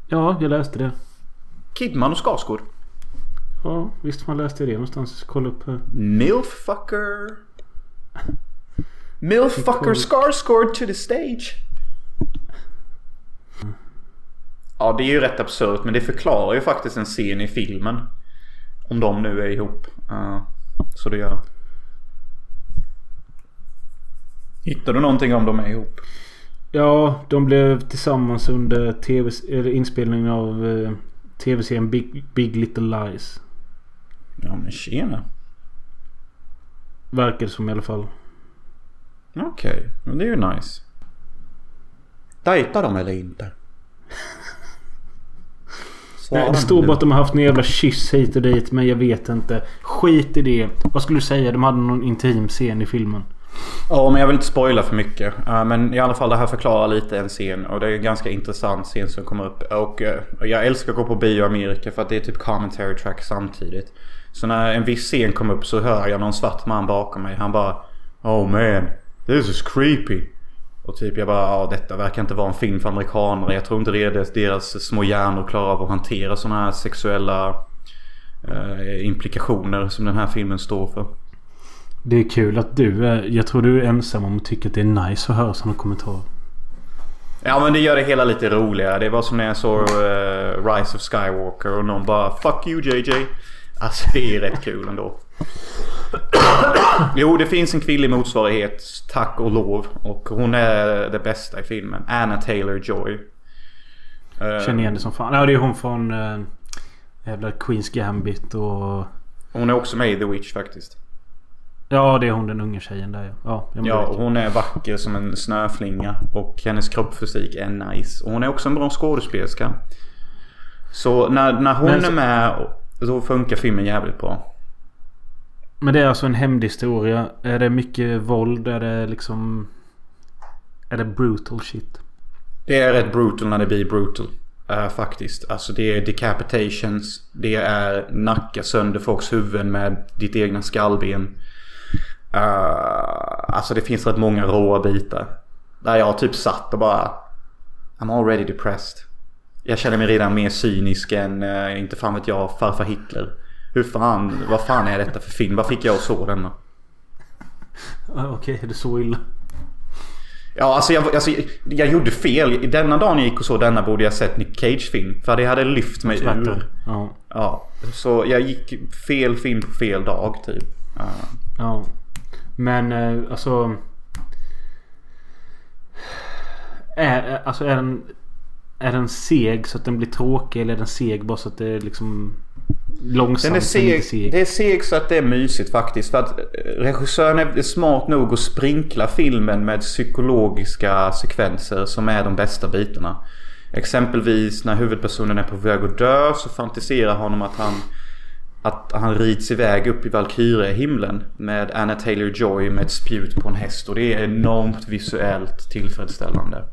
Ja, jag läste det. Kidman och Skarsgård? Ja, visst man läste det någonstans. Kolla upp här. Milffucker. Milfucker [laughs] Skarsgård to the stage. Ja, det är ju rätt absurt men det förklarar ju faktiskt en scen i filmen. Om de nu är ihop. Uh, så det gör. Hittar du någonting om de är ihop? Ja, de blev tillsammans under TV, eller inspelningen av uh, tv-serien Big, Big Little Lies. Ja men tjena. Verkar det som i alla fall. Okej, okay. men det är ju nice. Dejtar de eller inte? [laughs] Nej, det står bara att de har haft en jävla kyss hit och dit. Men jag vet inte. Skit i det. Vad skulle du säga? De hade någon intim scen i filmen. Ja, men jag vill inte spoila för mycket. Uh, men i alla fall det här förklarar lite en scen. Och det är en ganska intressant scen som kommer upp. Och uh, jag älskar att gå på bio i Amerika för att det är typ commentary track samtidigt. Så när en viss scen kommer upp så hör jag någon svart man bakom mig. Han bara Oh man, this is creepy. Och typ jag bara, ja detta verkar inte vara en film för amerikaner. Jag tror inte deras, deras små hjärnor klarar av att hantera sådana här sexuella eh, implikationer som den här filmen står för. Det är kul att du är, jag tror du är ensam om att tycka att det är nice att höra sådana kommentarer. Ja men det gör det hela lite roligare. Det var som när jag såg uh, Rise of Skywalker och någon bara Fuck you JJ. Alltså det är rätt kul ändå. jo, det finns en kvinnlig motsvarighet. Tack och lov. Och hon är det bästa i filmen. Anna Taylor-Joy. Känner igen det som fan. Ja, det är hon från... Äh, jävla Queens Gambit och... Hon är också med i The Witch faktiskt. Ja, det är hon den unga tjejen där ja. Ja, ja hon är vacker som en snöflinga. Och hennes kroppsfysik är nice. Och hon är också en bra skådespelerska. Så när, när hon Men, är med då funkar filmen jävligt bra. Men det är alltså en hämndhistoria. Är det mycket våld? Är det liksom... Är det brutal shit? Det är rätt brutal när det blir brutal. Uh, faktiskt. Alltså det är decapitations. Det är nacka sönder folks huvuden med ditt egna skallben. Uh, alltså det finns rätt många råa bitar. Där jag typ satt och bara... I'm already depressed. Jag känner mig redan mer cynisk än, uh, inte fan vet jag, farfar Hitler. Hur fan, vad fan är detta för film? Vad fick jag att så denna? Okej, okay, är det så illa? Ja, alltså jag, alltså jag gjorde fel. Denna dagen jag gick och så denna borde jag sett Nick Cage-film. För det hade lyft mig ur. Ja. ja. Så jag gick fel film på fel dag typ. Ja. ja. Men eh, alltså... Är, alltså är den... Är den seg så att den blir tråkig eller är den seg bara så att det liksom långsamt. Den är seg, seg. Det är seg så att det är mysigt faktiskt. För att eh, regissören är smart nog att sprinkla filmen med psykologiska sekvenser som är de bästa bitarna. Exempelvis när huvudpersonen är på väg att dö så fantiserar honom att han att han rids iväg upp i Valkyrie-himlen med Anna Taylor-Joy med ett spjut på en häst och det är enormt visuellt tillfredsställande.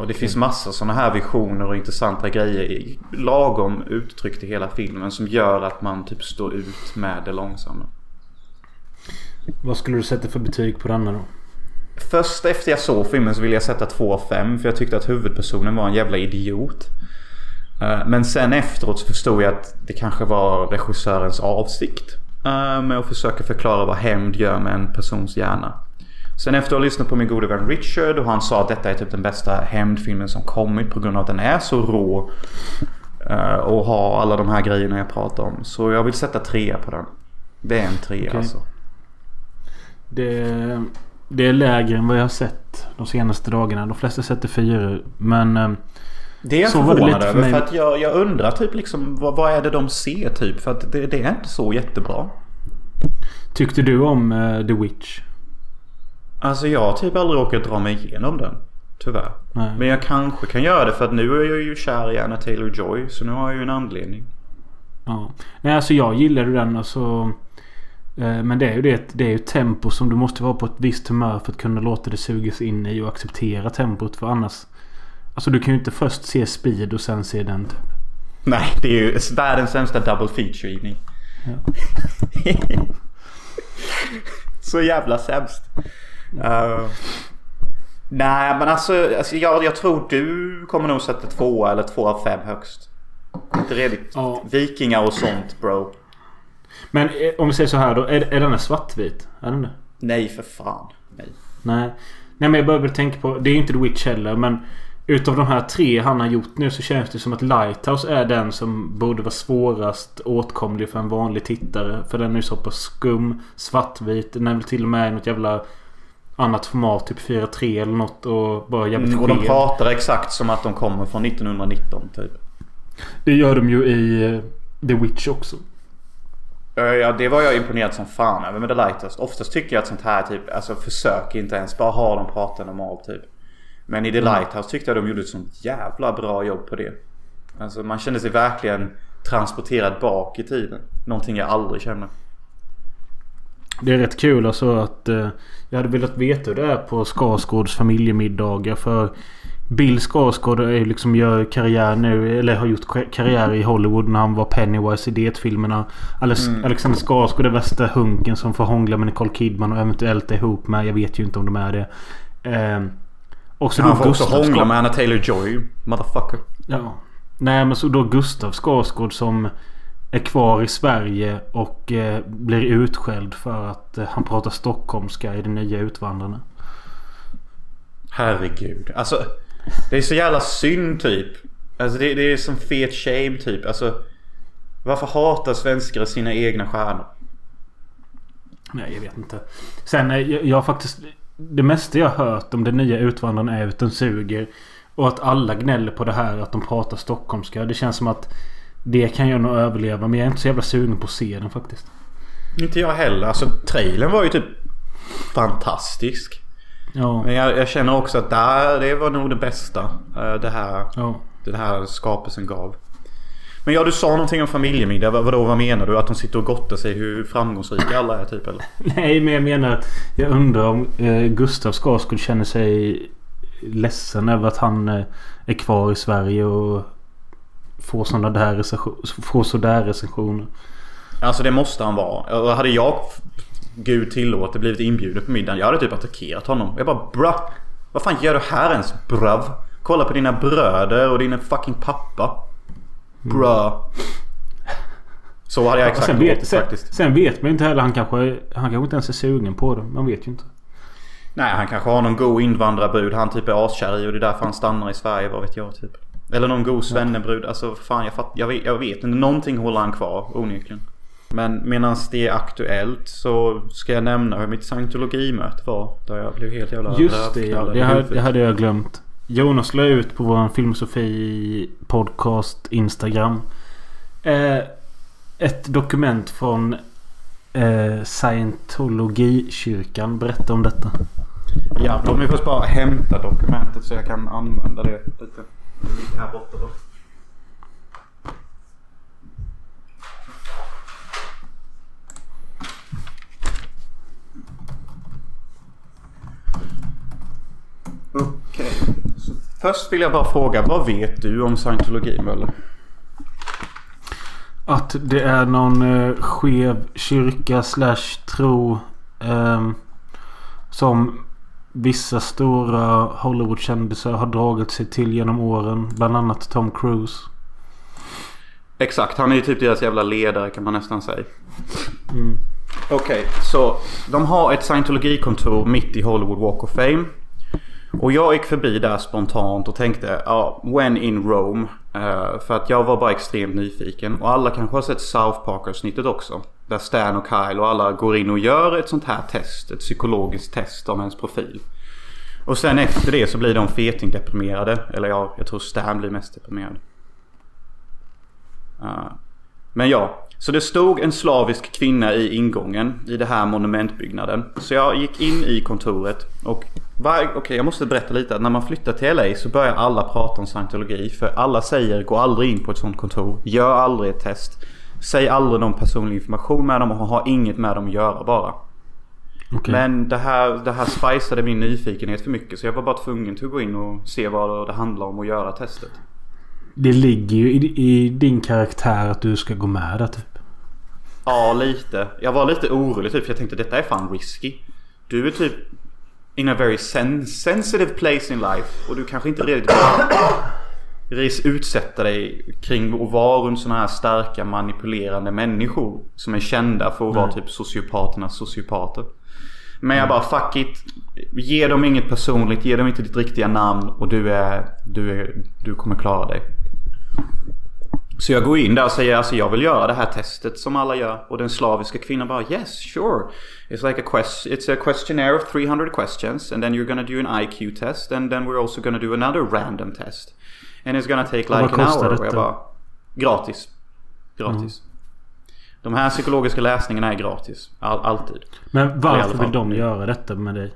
Och det finns massa sådana här visioner och intressanta grejer lagom uttryckt i hela filmen som gör att man typ står ut med det långsamma. Vad skulle du sätta för betyg på denna då? Först efter jag såg filmen så ville jag sätta 2 av 5 för jag tyckte att huvudpersonen var en jävla idiot. Eh, men sen efteråt så förstod jag att det kanske var regissörens avsikt eh, med att försöka förklara vad hämnd gör med en persons hjärna. Sen efter att ha lyssnat på min gode vän Richard och han sa att detta är typ den bästa hämndfilmen som kommit på grund av att den är så rå. Uh, och har alla de här grejerna jag pratar om. Så jag vill sätta trea på den. Det är en trea okay. alltså. Det, det är lägre än vad jag har sett de senaste dagarna. De flesta sätter fyra. Men... Uh, det är jag förvånad över. För, för att jag, jag undrar typ liksom vad, vad, är det de ser typ? För att det, det är inte så jättebra. Tyckte du om uh, The Witch? Alltså jag har typ aldrig råkat dra mig igenom den. Tyvärr. Nej. Men jag kanske kan göra det för att nu är jag ju kär i Anna Taylor-Joy. Så nu har jag ju en anledning. Ja. Nej alltså jag gillar den alltså. Eh, men det är ju det. Det är ju tempo som du måste vara på ett visst humör för att kunna låta det sugas in i och acceptera tempot. För annars. Alltså du kan ju inte först se Speed och sen se den typ. Nej, det är ju världens sämsta double feature-givning. Ja. [laughs] Så jävla sämst. Uh, nej men alltså, alltså jag, jag, tror du kommer nog sätta två eller två av fem högst. Inte redigt ja. vikingar och sånt bro. Men eh, om vi säger så här då. Är, är den svartvit? Är den det? Nej för fan. Nej. Nej. Nej men jag började tänka på... Det är ju inte The Witch heller men... Utav de här tre han har gjort nu så känns det som att Lighthouse är den som borde vara svårast åtkomlig för en vanlig tittare. För den är ju så pass skum, svartvit. Den är väl till och med något jävla annat format. Typ 4.3 eller något och bara jävligt Mm, och de pratar exakt som att de kommer från 1919 typ. Det gör de ju i eh, The Witch också. Ja, det var jag imponerad som fan över med The Lighthouse. Oftast tycker jag att sånt här typ, alltså försök inte ens. Bara ha dem prata normalt typ. Men i The Mm. Lighthouse tyckte jag de gjorde ett sånt jävla bra jobb på det. Alltså man kände sig verkligen transporterad bak i tiden. Någonting jag aldrig känner. Det är rätt kul alltså att eh, jag hade velat veta hur det är på Skarsgårds familjemiddagar. För Bill Skarsgård är liksom gör karriär nu. Eller har gjort ka- karriär i Hollywood när han var Pennywise i Det-filmerna. Mm. Alexander Skarsgård är värsta hunken som får hångla med Nicole Kidman och eventuellt är ihop med. Jag vet ju inte om de är det. Eh, och så Han får också Gustav hångla Skar- med Anna Taylor-Joy. Motherfucker. Ja. Nej men så då Gustav Skarsgård som är kvar i Sverige och eh, blir utskälld för att eh, han pratar stockholmska i de nya Utvandrarna. Herregud. Alltså. Det är så jävla synd typ. Alltså det, det är som fet shame typ. Alltså. Varför hatar svenskar sina egna stjärnor? Nej jag vet inte. Sen eh, jag, jag har faktiskt... Det mesta jag hört om den nya Utvandrarna är att den suger. Och att alla gnäller på det här att de pratar stockholmska. Det känns som att det kan jag nog överleva. Men jag är inte så jävla sugen på att se den faktiskt. Inte jag heller. Alltså trailern var ju typ fantastisk. Ja. Men jag, jag känner också att där, det var nog det bästa. eh, Det här, ja. den här skapelsen gav. Men ja, du sa någonting om familjemiddag. Vad, vadå, vad menar du? Att de sitter och gottar sig hur framgångsrika alla är typ eller? [laughs] Nej men jag menar att jag undrar om eh, Gustav Skarsgård känner sig ledsen över att han eh, är kvar i Sverige och får sådana där, recension- får sådär recensioner. Alltså det måste han vara. Hade jag, gud tillåt, blivit inbjuden på middagen. Jag hade typ attackerat honom. Jag bara bra. Vad fan gör du här ens brav? Kolla på dina bröder och din fucking pappa. Bra. Så hade jag exakt sen, låtit vet, sen, faktiskt. sen vet man inte heller. Han kanske, han kanske inte ens är sugen på det. Man vet ju inte. Nej, han kanske har någon god invandrarbrud han typ är askär i och det är därför han stannar i Sverige, vad vet jag typ. Eller någon god svennebrud. Alltså fan jag, fatt, jag, vet, jag vet inte. Någonting håller han kvar onekligen. Men medan det är aktuellt så ska jag nämna hur mitt scientologimöte var. Där jag blev helt jävla Just det ja. Det, huvudet. det hade jag glömt. Jonas la ut på vår Filmosofi podcast Instagram. Eh, ett dokument från eh, Scientologikyrkan. Berätta om detta. Ja, låt mig först bara hämta dokumentet så jag kan använda det lite. Ligger här borta då. Okej. Så Först vill jag bara fråga, vad vet du om scientologi Möller? Att det är någon eh, skev kyrka slash tro. ehm, som vissa stora Hollywoodkändisar har dragit sig till genom åren. Bland annat Tom Cruise. Exakt, han är ju typ deras jävla ledare kan man nästan säga. Mm. Okej, så de har ett scientologikontor mitt i Hollywood Walk of Fame. Och jag gick förbi där spontant och tänkte, ja, when in Rome. Eh, för att jag var bara extremt nyfiken. Och alla kanske har sett South Park-avsnittet också. Där Stan och Kyle och alla går in och gör ett sånt här test. Ett psykologiskt test om ens profil. Och sen efter det så blir de fetingdeprimerade. Eller ja, jag tror Stan blir mest deprimerad. Uh, men ja, så det stod en slavisk kvinna i ingången i det här monumentbyggnaden. Så jag gick in i kontoret och var- Okej, jag måste berätta lite. När man flyttar till LA så börjar alla prata om scientologi. För alla säger gå aldrig in på ett sånt kontor. Gör aldrig ett test. Säg aldrig någon personlig information med dem och ha inget med dem att göra bara. Okej. Men det här, det här spiceade min nyfikenhet för mycket. Så jag var bara tvungen till att gå in och se vad det handlar om och göra testet. Det ligger ju i, i din karaktär att du ska gå med där typ. Ja, lite. Jag var lite orolig typ för jag tänkte detta är fan risky. Du är typ in a very sen- sensitive place in life och du kanske inte redigt ris utsätta dig kring att vara runt sådana här starka manipulerande människor som är kända för att vara Nej. typ sociopaternas sociopater. Men jag bara fuck it. Ge dem inget personligt. Ge dem inte ditt riktiga namn. Och du är... Du, är, du kommer klara dig. Så jag går in där och säger alltså jag vill göra det här testet som alla gör. Och den slaviska kvinnan bara yes sure. It's like a quest it's a questionnaire of 300 questions. And then you're gonna do an IQ test. And then we're also gonna do another random test. And it's gonna take like an hour. Och jag bara, gratis. Gratis. De här psykologiska läsningarna är gratis. All, alltid. Men varför vill de göra detta med dig?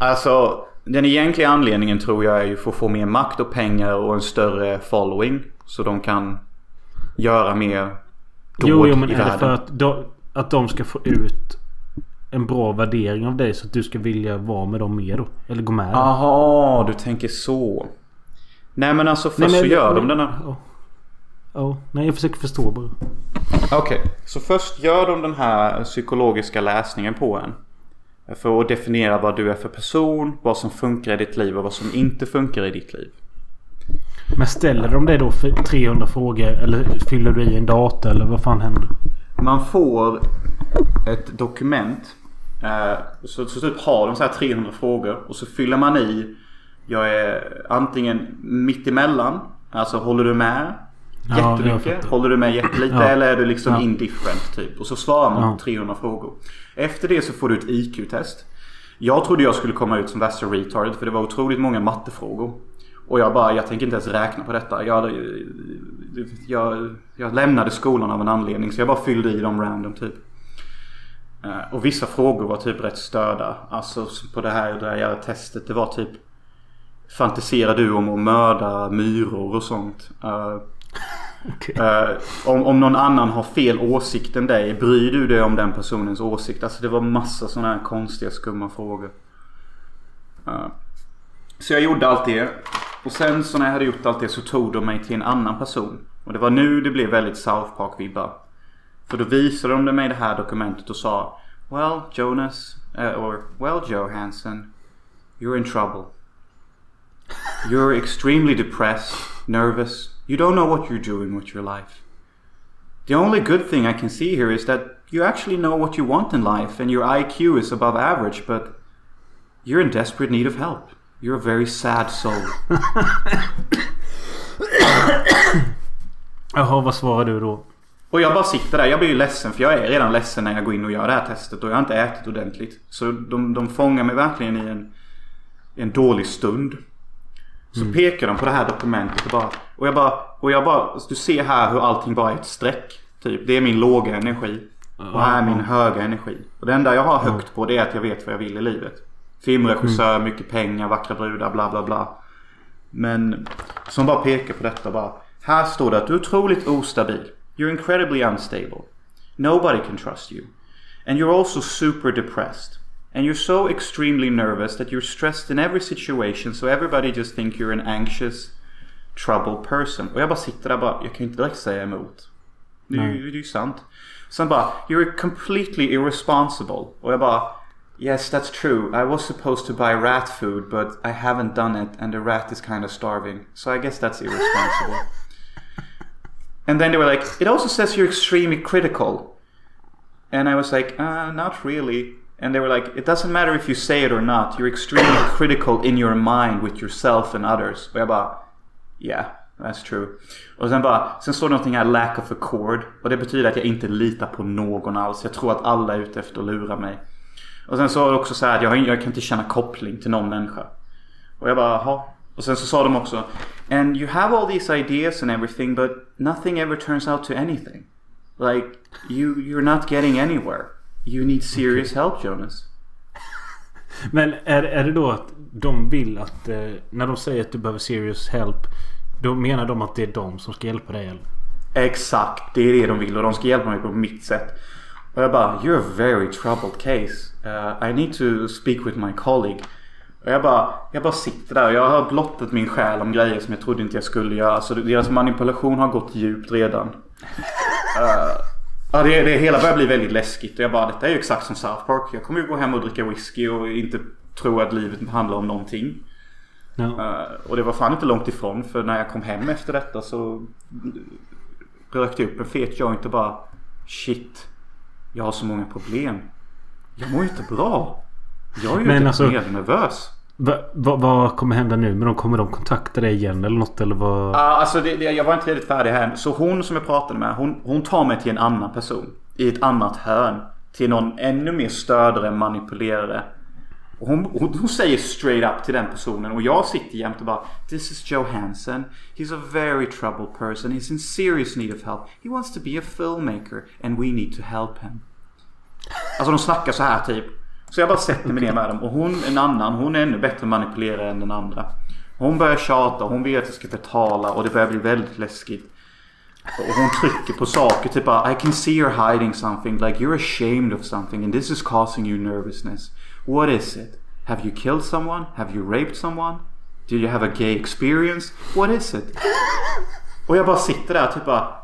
Alltså den egentliga anledningen tror jag är ju för att få mer makt och pengar och en större following. Så de kan göra mer dåd Jo, jo men i är det för att de, att de ska få ut en bra värdering av dig så att du ska vilja vara med dem mer då? Eller gå med? dem? Aha, du tänker så. Nej men alltså först Nej, men- så gör de men- den här... Ja. Ja, nej jag försöker förstå bara. Okej, så först gör de den här psykologiska läsningen på en. För att definiera vad du är för person, vad som funkar i ditt liv och vad som inte funkar i ditt liv. Men ställer de dig då för 300 frågor eller fyller du i en data eller vad fan händer? Man får ett dokument. Eh, så, så typ har de så här 300 frågor och så fyller man i. Jag är antingen mittemellan. Alltså håller du med? Ja, Jättemycket. fattar. håller du med jättelite Ja. eller är du liksom Ja. indifferent typ? Och så svarar man Ja. på 300 frågor. Efter det så får du ett IQ-test. Jag trodde jag skulle komma ut som värsta retard för det var otroligt många mattefrågor. Och jag bara, jag tänker inte ens räkna på detta. Jag, jag, jag lämnade skolan av en anledning så jag bara fyllde i dem random typ. Eh, Och vissa frågor var typ rätt störda. Alltså på det här, det här testet. Det var typ Fantiserar du om att mörda myror och sånt? Eh, Okej. eh, om, om någon annan har fel åsikt än dig, bryr du dig om den personens åsikt? Alltså det var massa sådana här konstiga skumma frågor. Eh, så jag gjorde allt det. Och sen så när jag hade gjort allt det så tog de mig till en annan person. Och det var nu det blev väldigt South Park-vibbar. För då visade de mig det här dokumentet och sa Well Jonas, eh, or Well Johansson, you're in trouble. You're extremely depressed, nervous. You don't know what you're doing with your life. The only good thing I can see here is that you actually know what you want in life and your IQ is above average, but you're in desperate need of help. You're a very sad soul. [coughs] Jaha, vad svarar du då? Och jag bara sitter där. Jag blir ju ledsen för jag är redan ledsen när jag går in och gör det här testet och jag har inte ätit ordentligt. Så de, de fångar mig verkligen i en, en dålig stund. Så pekar de på det här dokumentet och bara... Och jag bara... Och jag bara... Du ser här hur allting bara är ett streck. Typ. Det är min låga energi. Och här är min höga energi. Och det enda jag har högt på det är att jag vet vad jag vill i livet. Filmregissör, mycket pengar, vackra brudar, bla bla bla. Men som bara pekar på detta bara. Här står det att du är otroligt ostabil. You're incredibly unstable. Nobody can trust you. And you're also super depressed. And you're so extremely nervous that you're stressed in every situation so everybody just think you're an anxious, troubled person. Och jag bara sitter där bara, jag kan ju inte direkt säga emot. Det är ju det är ju sant. Sen bara, you're completely irresponsible. Och jag bara, yes that's true. I was supposed to buy rat food but I haven't done it and the rat is kind of starving. So I guess that's irresponsible. [laughs] and then they were like, it also says you're extremely critical. And I was like, uh, not really. And they were like, it doesn't matter if you say it or not. You're extremely [coughs] critical in your mind with yourself and others. Och jag bara, yeah, that's true. Och sen bara, sen står det någonting här, lack of accord. Och det betyder att jag inte litar på någon alls. Jag tror att alla är ute efter att lura mig. Och sen så var det också så här att jag, jag kan inte känna koppling till någon människa. Och jag bara, jaha. Och sen så sa de också, and you have all these ideas and everything but nothing ever turns out to anything. Like, you, you're not getting anywhere. You need serious help Jonas. [laughs] Men är, är det då att de vill att... Eh, när de säger att du behöver serious help. Då menar de att det är de som ska hjälpa dig eller? Exakt, det är det de vill och de ska hjälpa mig på mitt sätt. Och jag bara, you're a very troubled case. Uh, I need to speak with my colleague. Och jag bara, jag bara sitter där jag har blottat min själ om grejer som jag trodde inte jag skulle göra. Så deras manipulation har gått djupt redan. Uh, [laughs] ja, det, det hela börjar bli väldigt läskigt och jag bara, detta är ju exakt som South Park. Jag kommer ju gå hem och dricka whisky och inte tro att livet handlar om någonting. Ja. Eh, och det var fan inte långt ifrån för när jag kom hem efter detta så rökte jag upp en fet joint och bara Shit. Jag har så många problem. Jag mår inte bra. Jag är ju Men inte alltså- mer vad Va, va, vad kommer hända nu med dem? Kommer de kontakta dig igen eller något? Eller vad? Uh, alltså det, det, jag var inte riktigt färdig här. Så hon som jag pratade med, hon, hon tar mig till en annan person. I ett annat hörn. Till någon ännu mer stödare manipulerare. Hon, hon, hon säger straight up till den personen och jag sitter jämt och bara This is Joe Hansen. He's a very troubled person. He's in serious need of help. He wants to be a filmmaker and we need to help him. Alltså de snackar så här typ. Så jag bara sätter mig ner med dem och hon, en annan, hon är ännu bättre manipulerare än den andra. Hon börjar tjata, hon vill att jag ska betala och det börjar bli väldigt läskigt. Och hon trycker på saker typ I can see you're hiding something like you're ashamed of something and this is causing you nervousness. What is it? Have you killed someone? Have you raped someone? Do you have a gay experience? What is it? [laughs] Och jag bara sitter där typ bara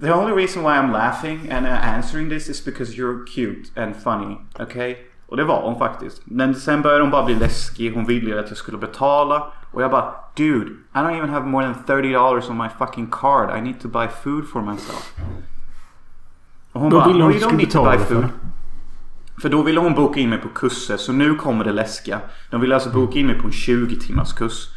The only reason why I'm laughing and uh, answering this is because you're cute and funny. Okay? Och det var hon faktiskt. Men sen började hon bara bli läskig. Hon ville att jag skulle betala. Och jag bara Dude, I don't even have more than 30 dollars on my fucking card. I need to buy food for myself. Och hon Vad bara, ville hon "Oh, you don't need to buy för? food. För då ville hon boka in mig på kurser. Så nu kommer det läskiga. De ville alltså boka in mig på en 20 timmars kurs.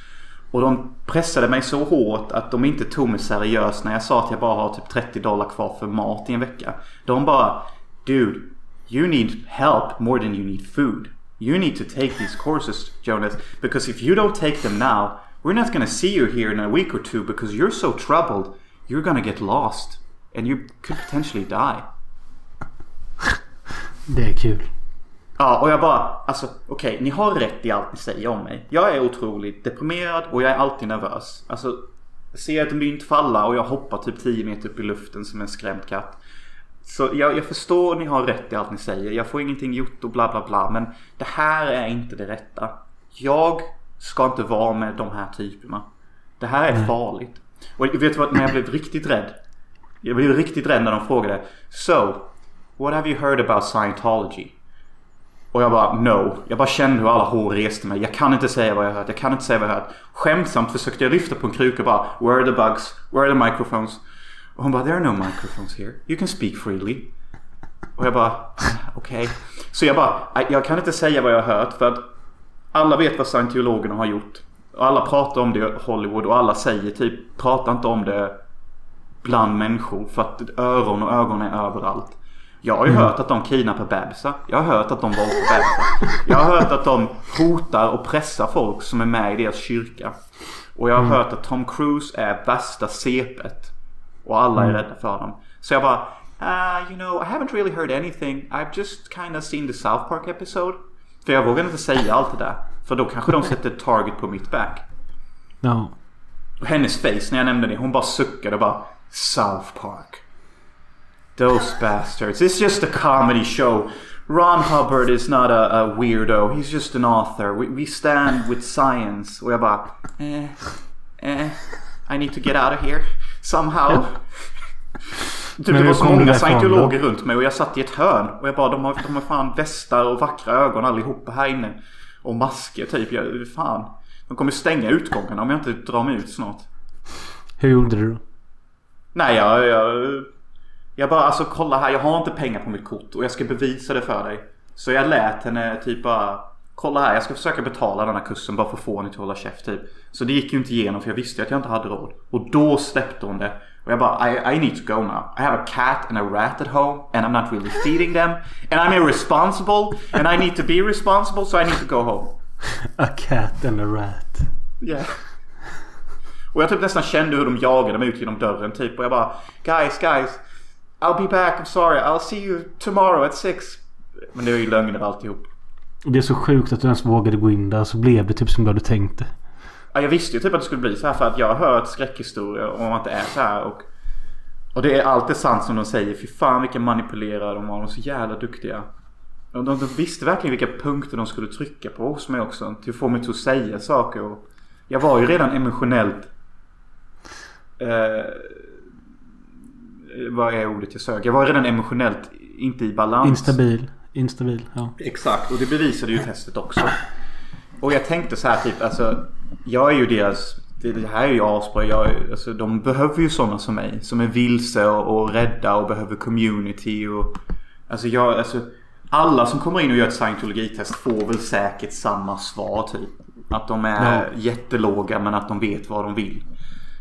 Och de pressade mig så hårt att de inte tog mig seriöst när jag sa att jag bara har typ 30 dollar kvar för mat i en vecka. De bara Dude, you need help more than you need food. You need to take these courses Jonas. Because if you don't take them now we're not gonna see you here in a week or two because you're so troubled. You're gonna get lost. And you could potentially die. Det är kul. Ja, och jag bara, alltså okej, ni har rätt i allt ni säger om mig. Jag är otroligt deprimerad och jag är alltid nervös. Alltså, jag ser ett mynt falla och jag hoppar typ 10 meter upp i luften som en skrämd katt. Så jag, jag förstår ni har rätt i allt ni säger. Jag får ingenting gjort och bla bla bla. Men det här är inte det rätta. Jag ska inte vara med de här typerna. Det här är farligt. Och vet du vad, när jag blev riktigt rädd. Jag blev riktigt rädd när de frågade. So, what have you heard about Scientology? Och jag bara no. Jag bara kände hur alla hår reste mig. Jag kan inte säga vad jag hört. Jag kan inte säga vad jag hört. Skämtsamt försökte jag lyfta på en kruka och bara Where are the bugs? Where are the microphones? Och hon bara There are no microphones here. You can speak freely. Och jag bara ah, okej. Så jag bara jag kan inte säga vad jag har hört för att alla vet vad scientologerna har gjort. Och alla pratar om det i Hollywood och alla säger typ prata inte om det bland människor för att öron och ögon är överallt. Jag har ju hört att de kidnappar bebisar. Jag har hört att de våldtar bebisar. Jag har hört att de hotar och pressar folk som är med i deras kyrka. Och jag har hört att Tom Cruise är värsta sepet. Och alla är rädda för honom. Så jag bara uh, you know I haven't really heard anything. I've just kind of seen the South Park episode. För jag vågar inte säga allt det där. För då kanske de sätter target på mitt back. Ja. Och hennes face när jag nämnde det, hon bara suckade och bara South Park. Those bastards. It's just a comedy show. Ron Hubbard is not a, a weirdo. He's just an author. We, we stand with science. Och jag bara eh, eh, I need to get out of here. Somehow. Typ, det var så många scientologer runt mig och jag satt i ett hörn. Och jag bara de har, de har fan västar och vackra ögon allihopa här inne. Och masker typ. Jag, fan. De kommer stänga utgångarna om jag inte drar mig ut snart. Hur gjorde du då? Nej, jag, jag, jag bara alltså kolla här. Jag har inte pengar på mitt kort och jag ska bevisa det för dig. Så jag lät henne typ bara Kolla här, jag ska försöka betala den här kursen bara för att få henne till att hålla käft typ. Så det gick ju inte igenom för jag visste att jag inte hade råd. Och då släppte hon det. Och jag bara I, I need to go now. I have a cat and a rat at home and I'm not really feeding them. And I'm irresponsible and I need to be responsible so I need to go home. [laughs] A cat and a rat. Yeah. Och jag typ nästan kände hur de jagade mig ut genom dörren typ. Och jag bara Guys, guys. I'll be back. I'm sorry. I'll see you tomorrow at six. Men det var ju lögner alltihop. Det är så sjukt att du ens vågade gå in där. Så blev det typ som du hade tänkt det. Ja, jag visste ju typ att det skulle bli så här för att jag har hört skräckhistorier om att det är så här. Och, och det är alltid sant som de säger. Fy fan vilka manipulerare de var. De är så jävla duktiga. Och de, de visste verkligen vilka punkter de skulle trycka på hos mig också. Till att få mig till att säga saker. Och jag var ju redan emotionellt Eh, vad är ordet jag söker? Jag var redan emotionellt inte i balans. Instabil. Instabil. Ja. Exakt, och det bevisade ju testet också. Och jag tänkte så här typ, alltså. Jag är ju deras... Det, här är ju asbra. Jag, alltså, de behöver ju sådana som mig. Som är vilse och, och rädda och behöver community och... Alltså jag, alltså. Alla som kommer in och gör ett scientologitest får väl säkert samma svar typ. Att de är Ja. jättelåga men att de vet vad de vill.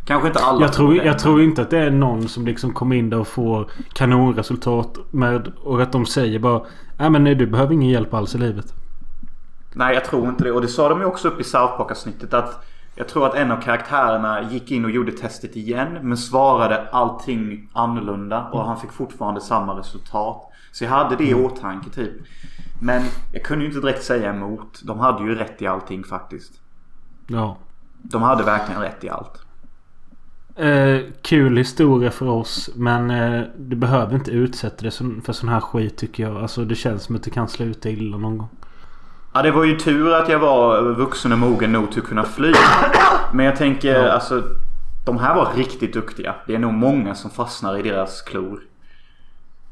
Kanske inte alla Jag tror, jag tror inte att det är någon som liksom kommer in där och får kanonresultat med och att de säger bara Nej men nej, du behöver ingen hjälp alls i livet. Nej, jag tror inte det. Och det sa de ju också upp i South Park-avsnittet att jag tror att en av karaktärerna gick in och gjorde testet igen men svarade allting annorlunda och han fick fortfarande samma resultat. Så jag hade det i åtanke typ. Men jag kunde ju inte direkt säga emot. De hade ju rätt i allting faktiskt. Ja. De hade verkligen rätt i allt. Eh, kul historia för oss men eh, du behöver inte utsätta dig för sån här skit tycker jag. Alltså det känns som att det kan sluta illa någon gång. Ja, det var ju tur att jag var vuxen och mogen nog till att kunna fly. Men jag tänker Ja. alltså. De här var riktigt duktiga. Det är nog många som fastnar i deras klor.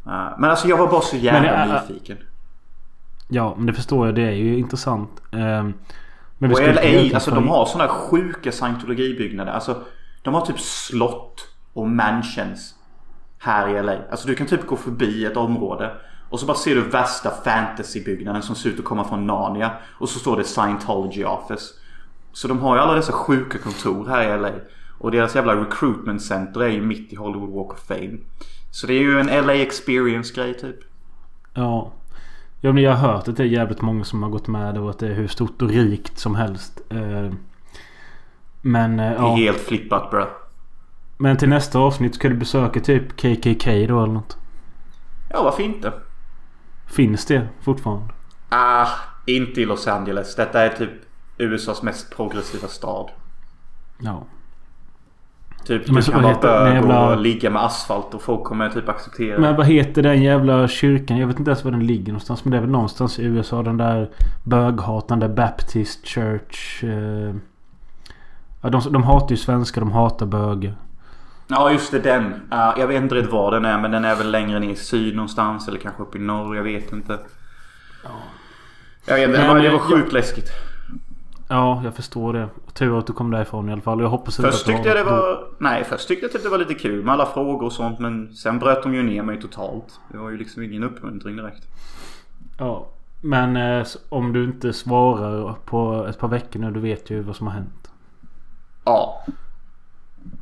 Eh, Men alltså jag var bara så jävla äh, nyfiken. Ja men det förstår jag. Det är ju intressant. Eh, men vi Och LA, alltså de har sådana sjuka scientologibyggnader. Alltså de har typ slott och mansions. Här i LA. Alltså du kan typ gå förbi ett område. Och så bara ser du värsta fantasybyggnaden som ser ut att komma från Narnia. Och så står det Scientology Office. Så de har ju alla dessa sjuka kontor här i LA. Och deras jävla recruitment center är ju mitt i Hollywood Walk of Fame. Så det är ju en LA experience grej typ. Ja. Jag har hört att det är jävligt många som har gått med och att det är hur stort och rikt som helst. Eh, men eh, Det är ja. helt flippat bro. Men till nästa avsnitt ska du besöka typ KKK då eller något. Ja varför inte? Finns det fortfarande? Ah, inte i Los Angeles. Detta är typ USAs mest progressiva stad. Ja. Typ Men du kan vara bög jävla- och ligga med asfalt och folk kommer typ acceptera Men vad heter den jävla kyrkan? Jag vet inte ens var den ligger någonstans. Men det är väl någonstans i USA. Den där böghatande Baptist Church. Eh... Ja, de, de hatar ju svenskar. De hatar bögar. Ja just det den. Ah, jag vet inte riktigt var den är men den är väl längre ner i syd någonstans eller kanske uppe i norr. Jag vet inte. Jag vet inte. Det var, det var sjukt läskigt. Ja, jag förstår det. Tur att du kom därifrån i alla fall. Jag hoppas Först att du tyckte jag det var... Nej först tyckte jag typ det var lite kul med alla frågor och sånt men sen bröt de ju ner mig totalt. Det var ju liksom ingen uppmuntring direkt. Ja. Men eh, om du inte svarar på ett par veckor nu. Du vet ju vad som har hänt. Ja.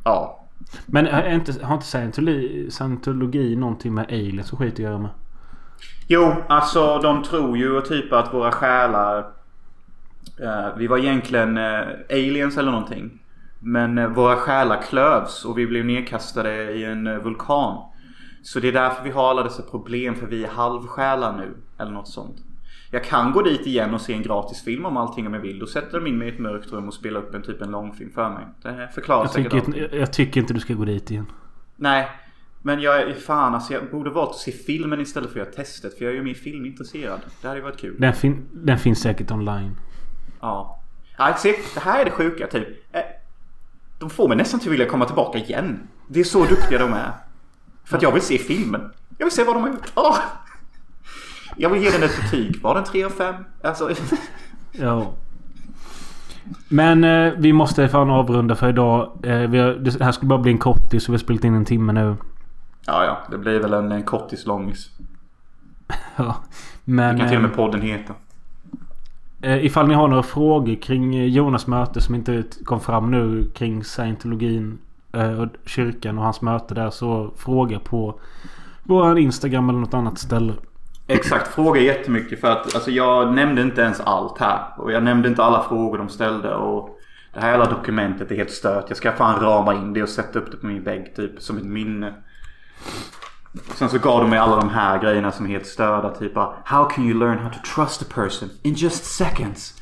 Ja. Men är inte, har inte scientologi, scientologi någonting med aliens och skit att göra med? Jo, alltså de tror ju typ att våra själar... Eh, vi var egentligen eh, aliens eller någonting. Men eh, våra själar klövs och vi blev nedkastade i en eh, vulkan. Så det är därför vi har alla dessa problem för vi är halvsjälar nu. Eller något sånt. Jag kan gå dit igen och se en gratis film om allting om jag vill. Då sätter de in mig i ett mörkt rum och spelar upp en typ en långfilm för mig. Det förklarar Jag säkert tycker, jag tycker inte du ska gå dit igen. Nej. Men jag är fan alltså jag borde valt att se filmen istället för att göra testet. För jag är ju mer filmintresserad. Det hade ju varit kul. Den, fin, den finns säkert online. Ja. Ja, se, det här är det sjuka typ. Eh, De får mig nästan till att vilja komma tillbaka igen. Det är så duktiga de är. För att jag vill se filmen. Jag vill se vad de har gjort. Åh! Jag vill ge den ett betyg. Var den 3 av 5? Alltså... Ja. Men eh, vi måste fan avrunda för idag. Eh, vi har, det här skulle bara bli en kortis så vi har spelat in en timme nu. Ja, ja. Det blir väl en, en kortis långis. [laughs] Ja. Men Det kan till och eh, med podden heta. eh, ifall ni har några frågor kring eh, Jonas möte som inte kom fram nu kring scientologin eh, och kyrkan och hans möte där så fråga på vår Instagram eller något annat ställe. Exakt, fråga jättemycket för att alltså, jag nämnde inte ens allt här. Och jag nämnde inte alla frågor de ställde. Och det här hela dokumentet är helt stört. Jag ska fan rama in det och sätta upp det på min vägg typ som ett minne. Sen så gav de mig alla de här grejerna som är helt störda. Typ How can you learn how to trust a person in just seconds?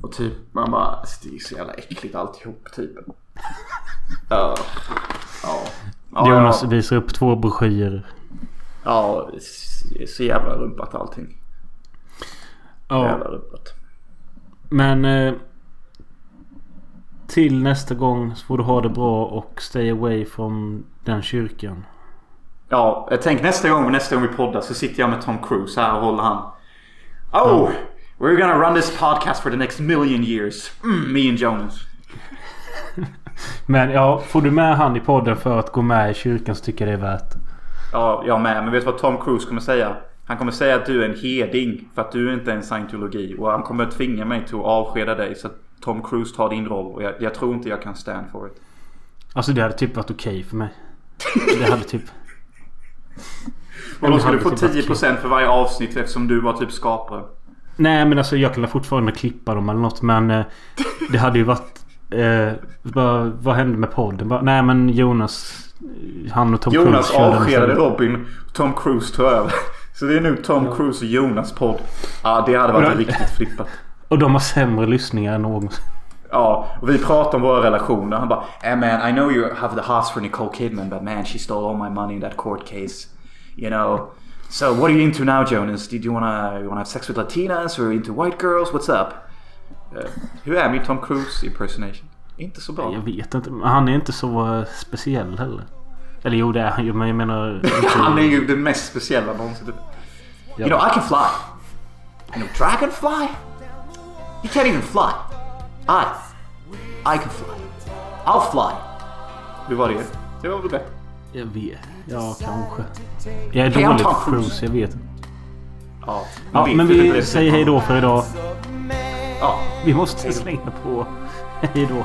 Och typ man bara, alltså, det är så jävla äckligt alltihop typ. [laughs] Ja. Ja. Ja, Jonas ja. visar upp två broschyrer. Ja, så jävla rumpat allting. Ja. Jävla rumpat. Men eh, till nästa gång så får du ha det bra och stay away from den kyrkan. Ja, jag tänker nästa gång, nästa gång vi poddar så sitter jag med Tom Cruise här och håller han. Oh! We're gonna run this podcast for the next million years. Mm, me and Jonas. [laughs] Men ja, får du med han i podden för att gå med i kyrkan så tycker jag det är värt. Ja, jag med. Men vet du vad Tom Cruise kommer säga? Han kommer säga att du är en heding för att du inte är en scientologi. Och han kommer tvinga mig till att avskeda dig så att Tom Cruise tar din roll. Och jag, jag tror inte jag kan stand for it. Alltså det hade typ varit okej för mig. Det hade typ... Och då det skulle du få typ varit 10% för varje avsnitt eftersom du var typ skapare. Nej men alltså jag kan fortfarande klippa dem eller något men eh, Det hade ju varit eh, vad, vad hände med podden? Bara, nej men Jonas Han och Tom Jonas Cruise avskedade. Robin. Tom Cruise tog över. Så det är nu Tom Cruise och Jonas podd. Ja, det hade varit Men- riktigt flippat. [laughs] Och de har sämre lyssningar än någonsin. Ja, och vi pratar om våra relationer. Han bara Hey man, I know you have the hots for Nicole Kidman but man she stole all my money in that court case. You know. So what are you into now Jonas? Did you wanna, you wanna have sex with Latinas or into white girls? What's up? Uh, hur är min Tom Cruise impersonation? Inte så bra. Jag vet inte. Han är inte så eh, speciell heller. Eller jo det är han ju men jag menar... [laughs] Han är ju den mest speciella någonsin. You know I can fly. You know dragonfly? You can't even fly. I. I can fly. I'll fly. Hur var det? Det var väl bättre? Jag vet. Ja kanske. Jag är Hey, dålig på Cruise. Jag vet. Ja, Ja men vi säger hej då för idag. Ja. Vi måste slänga på hej då.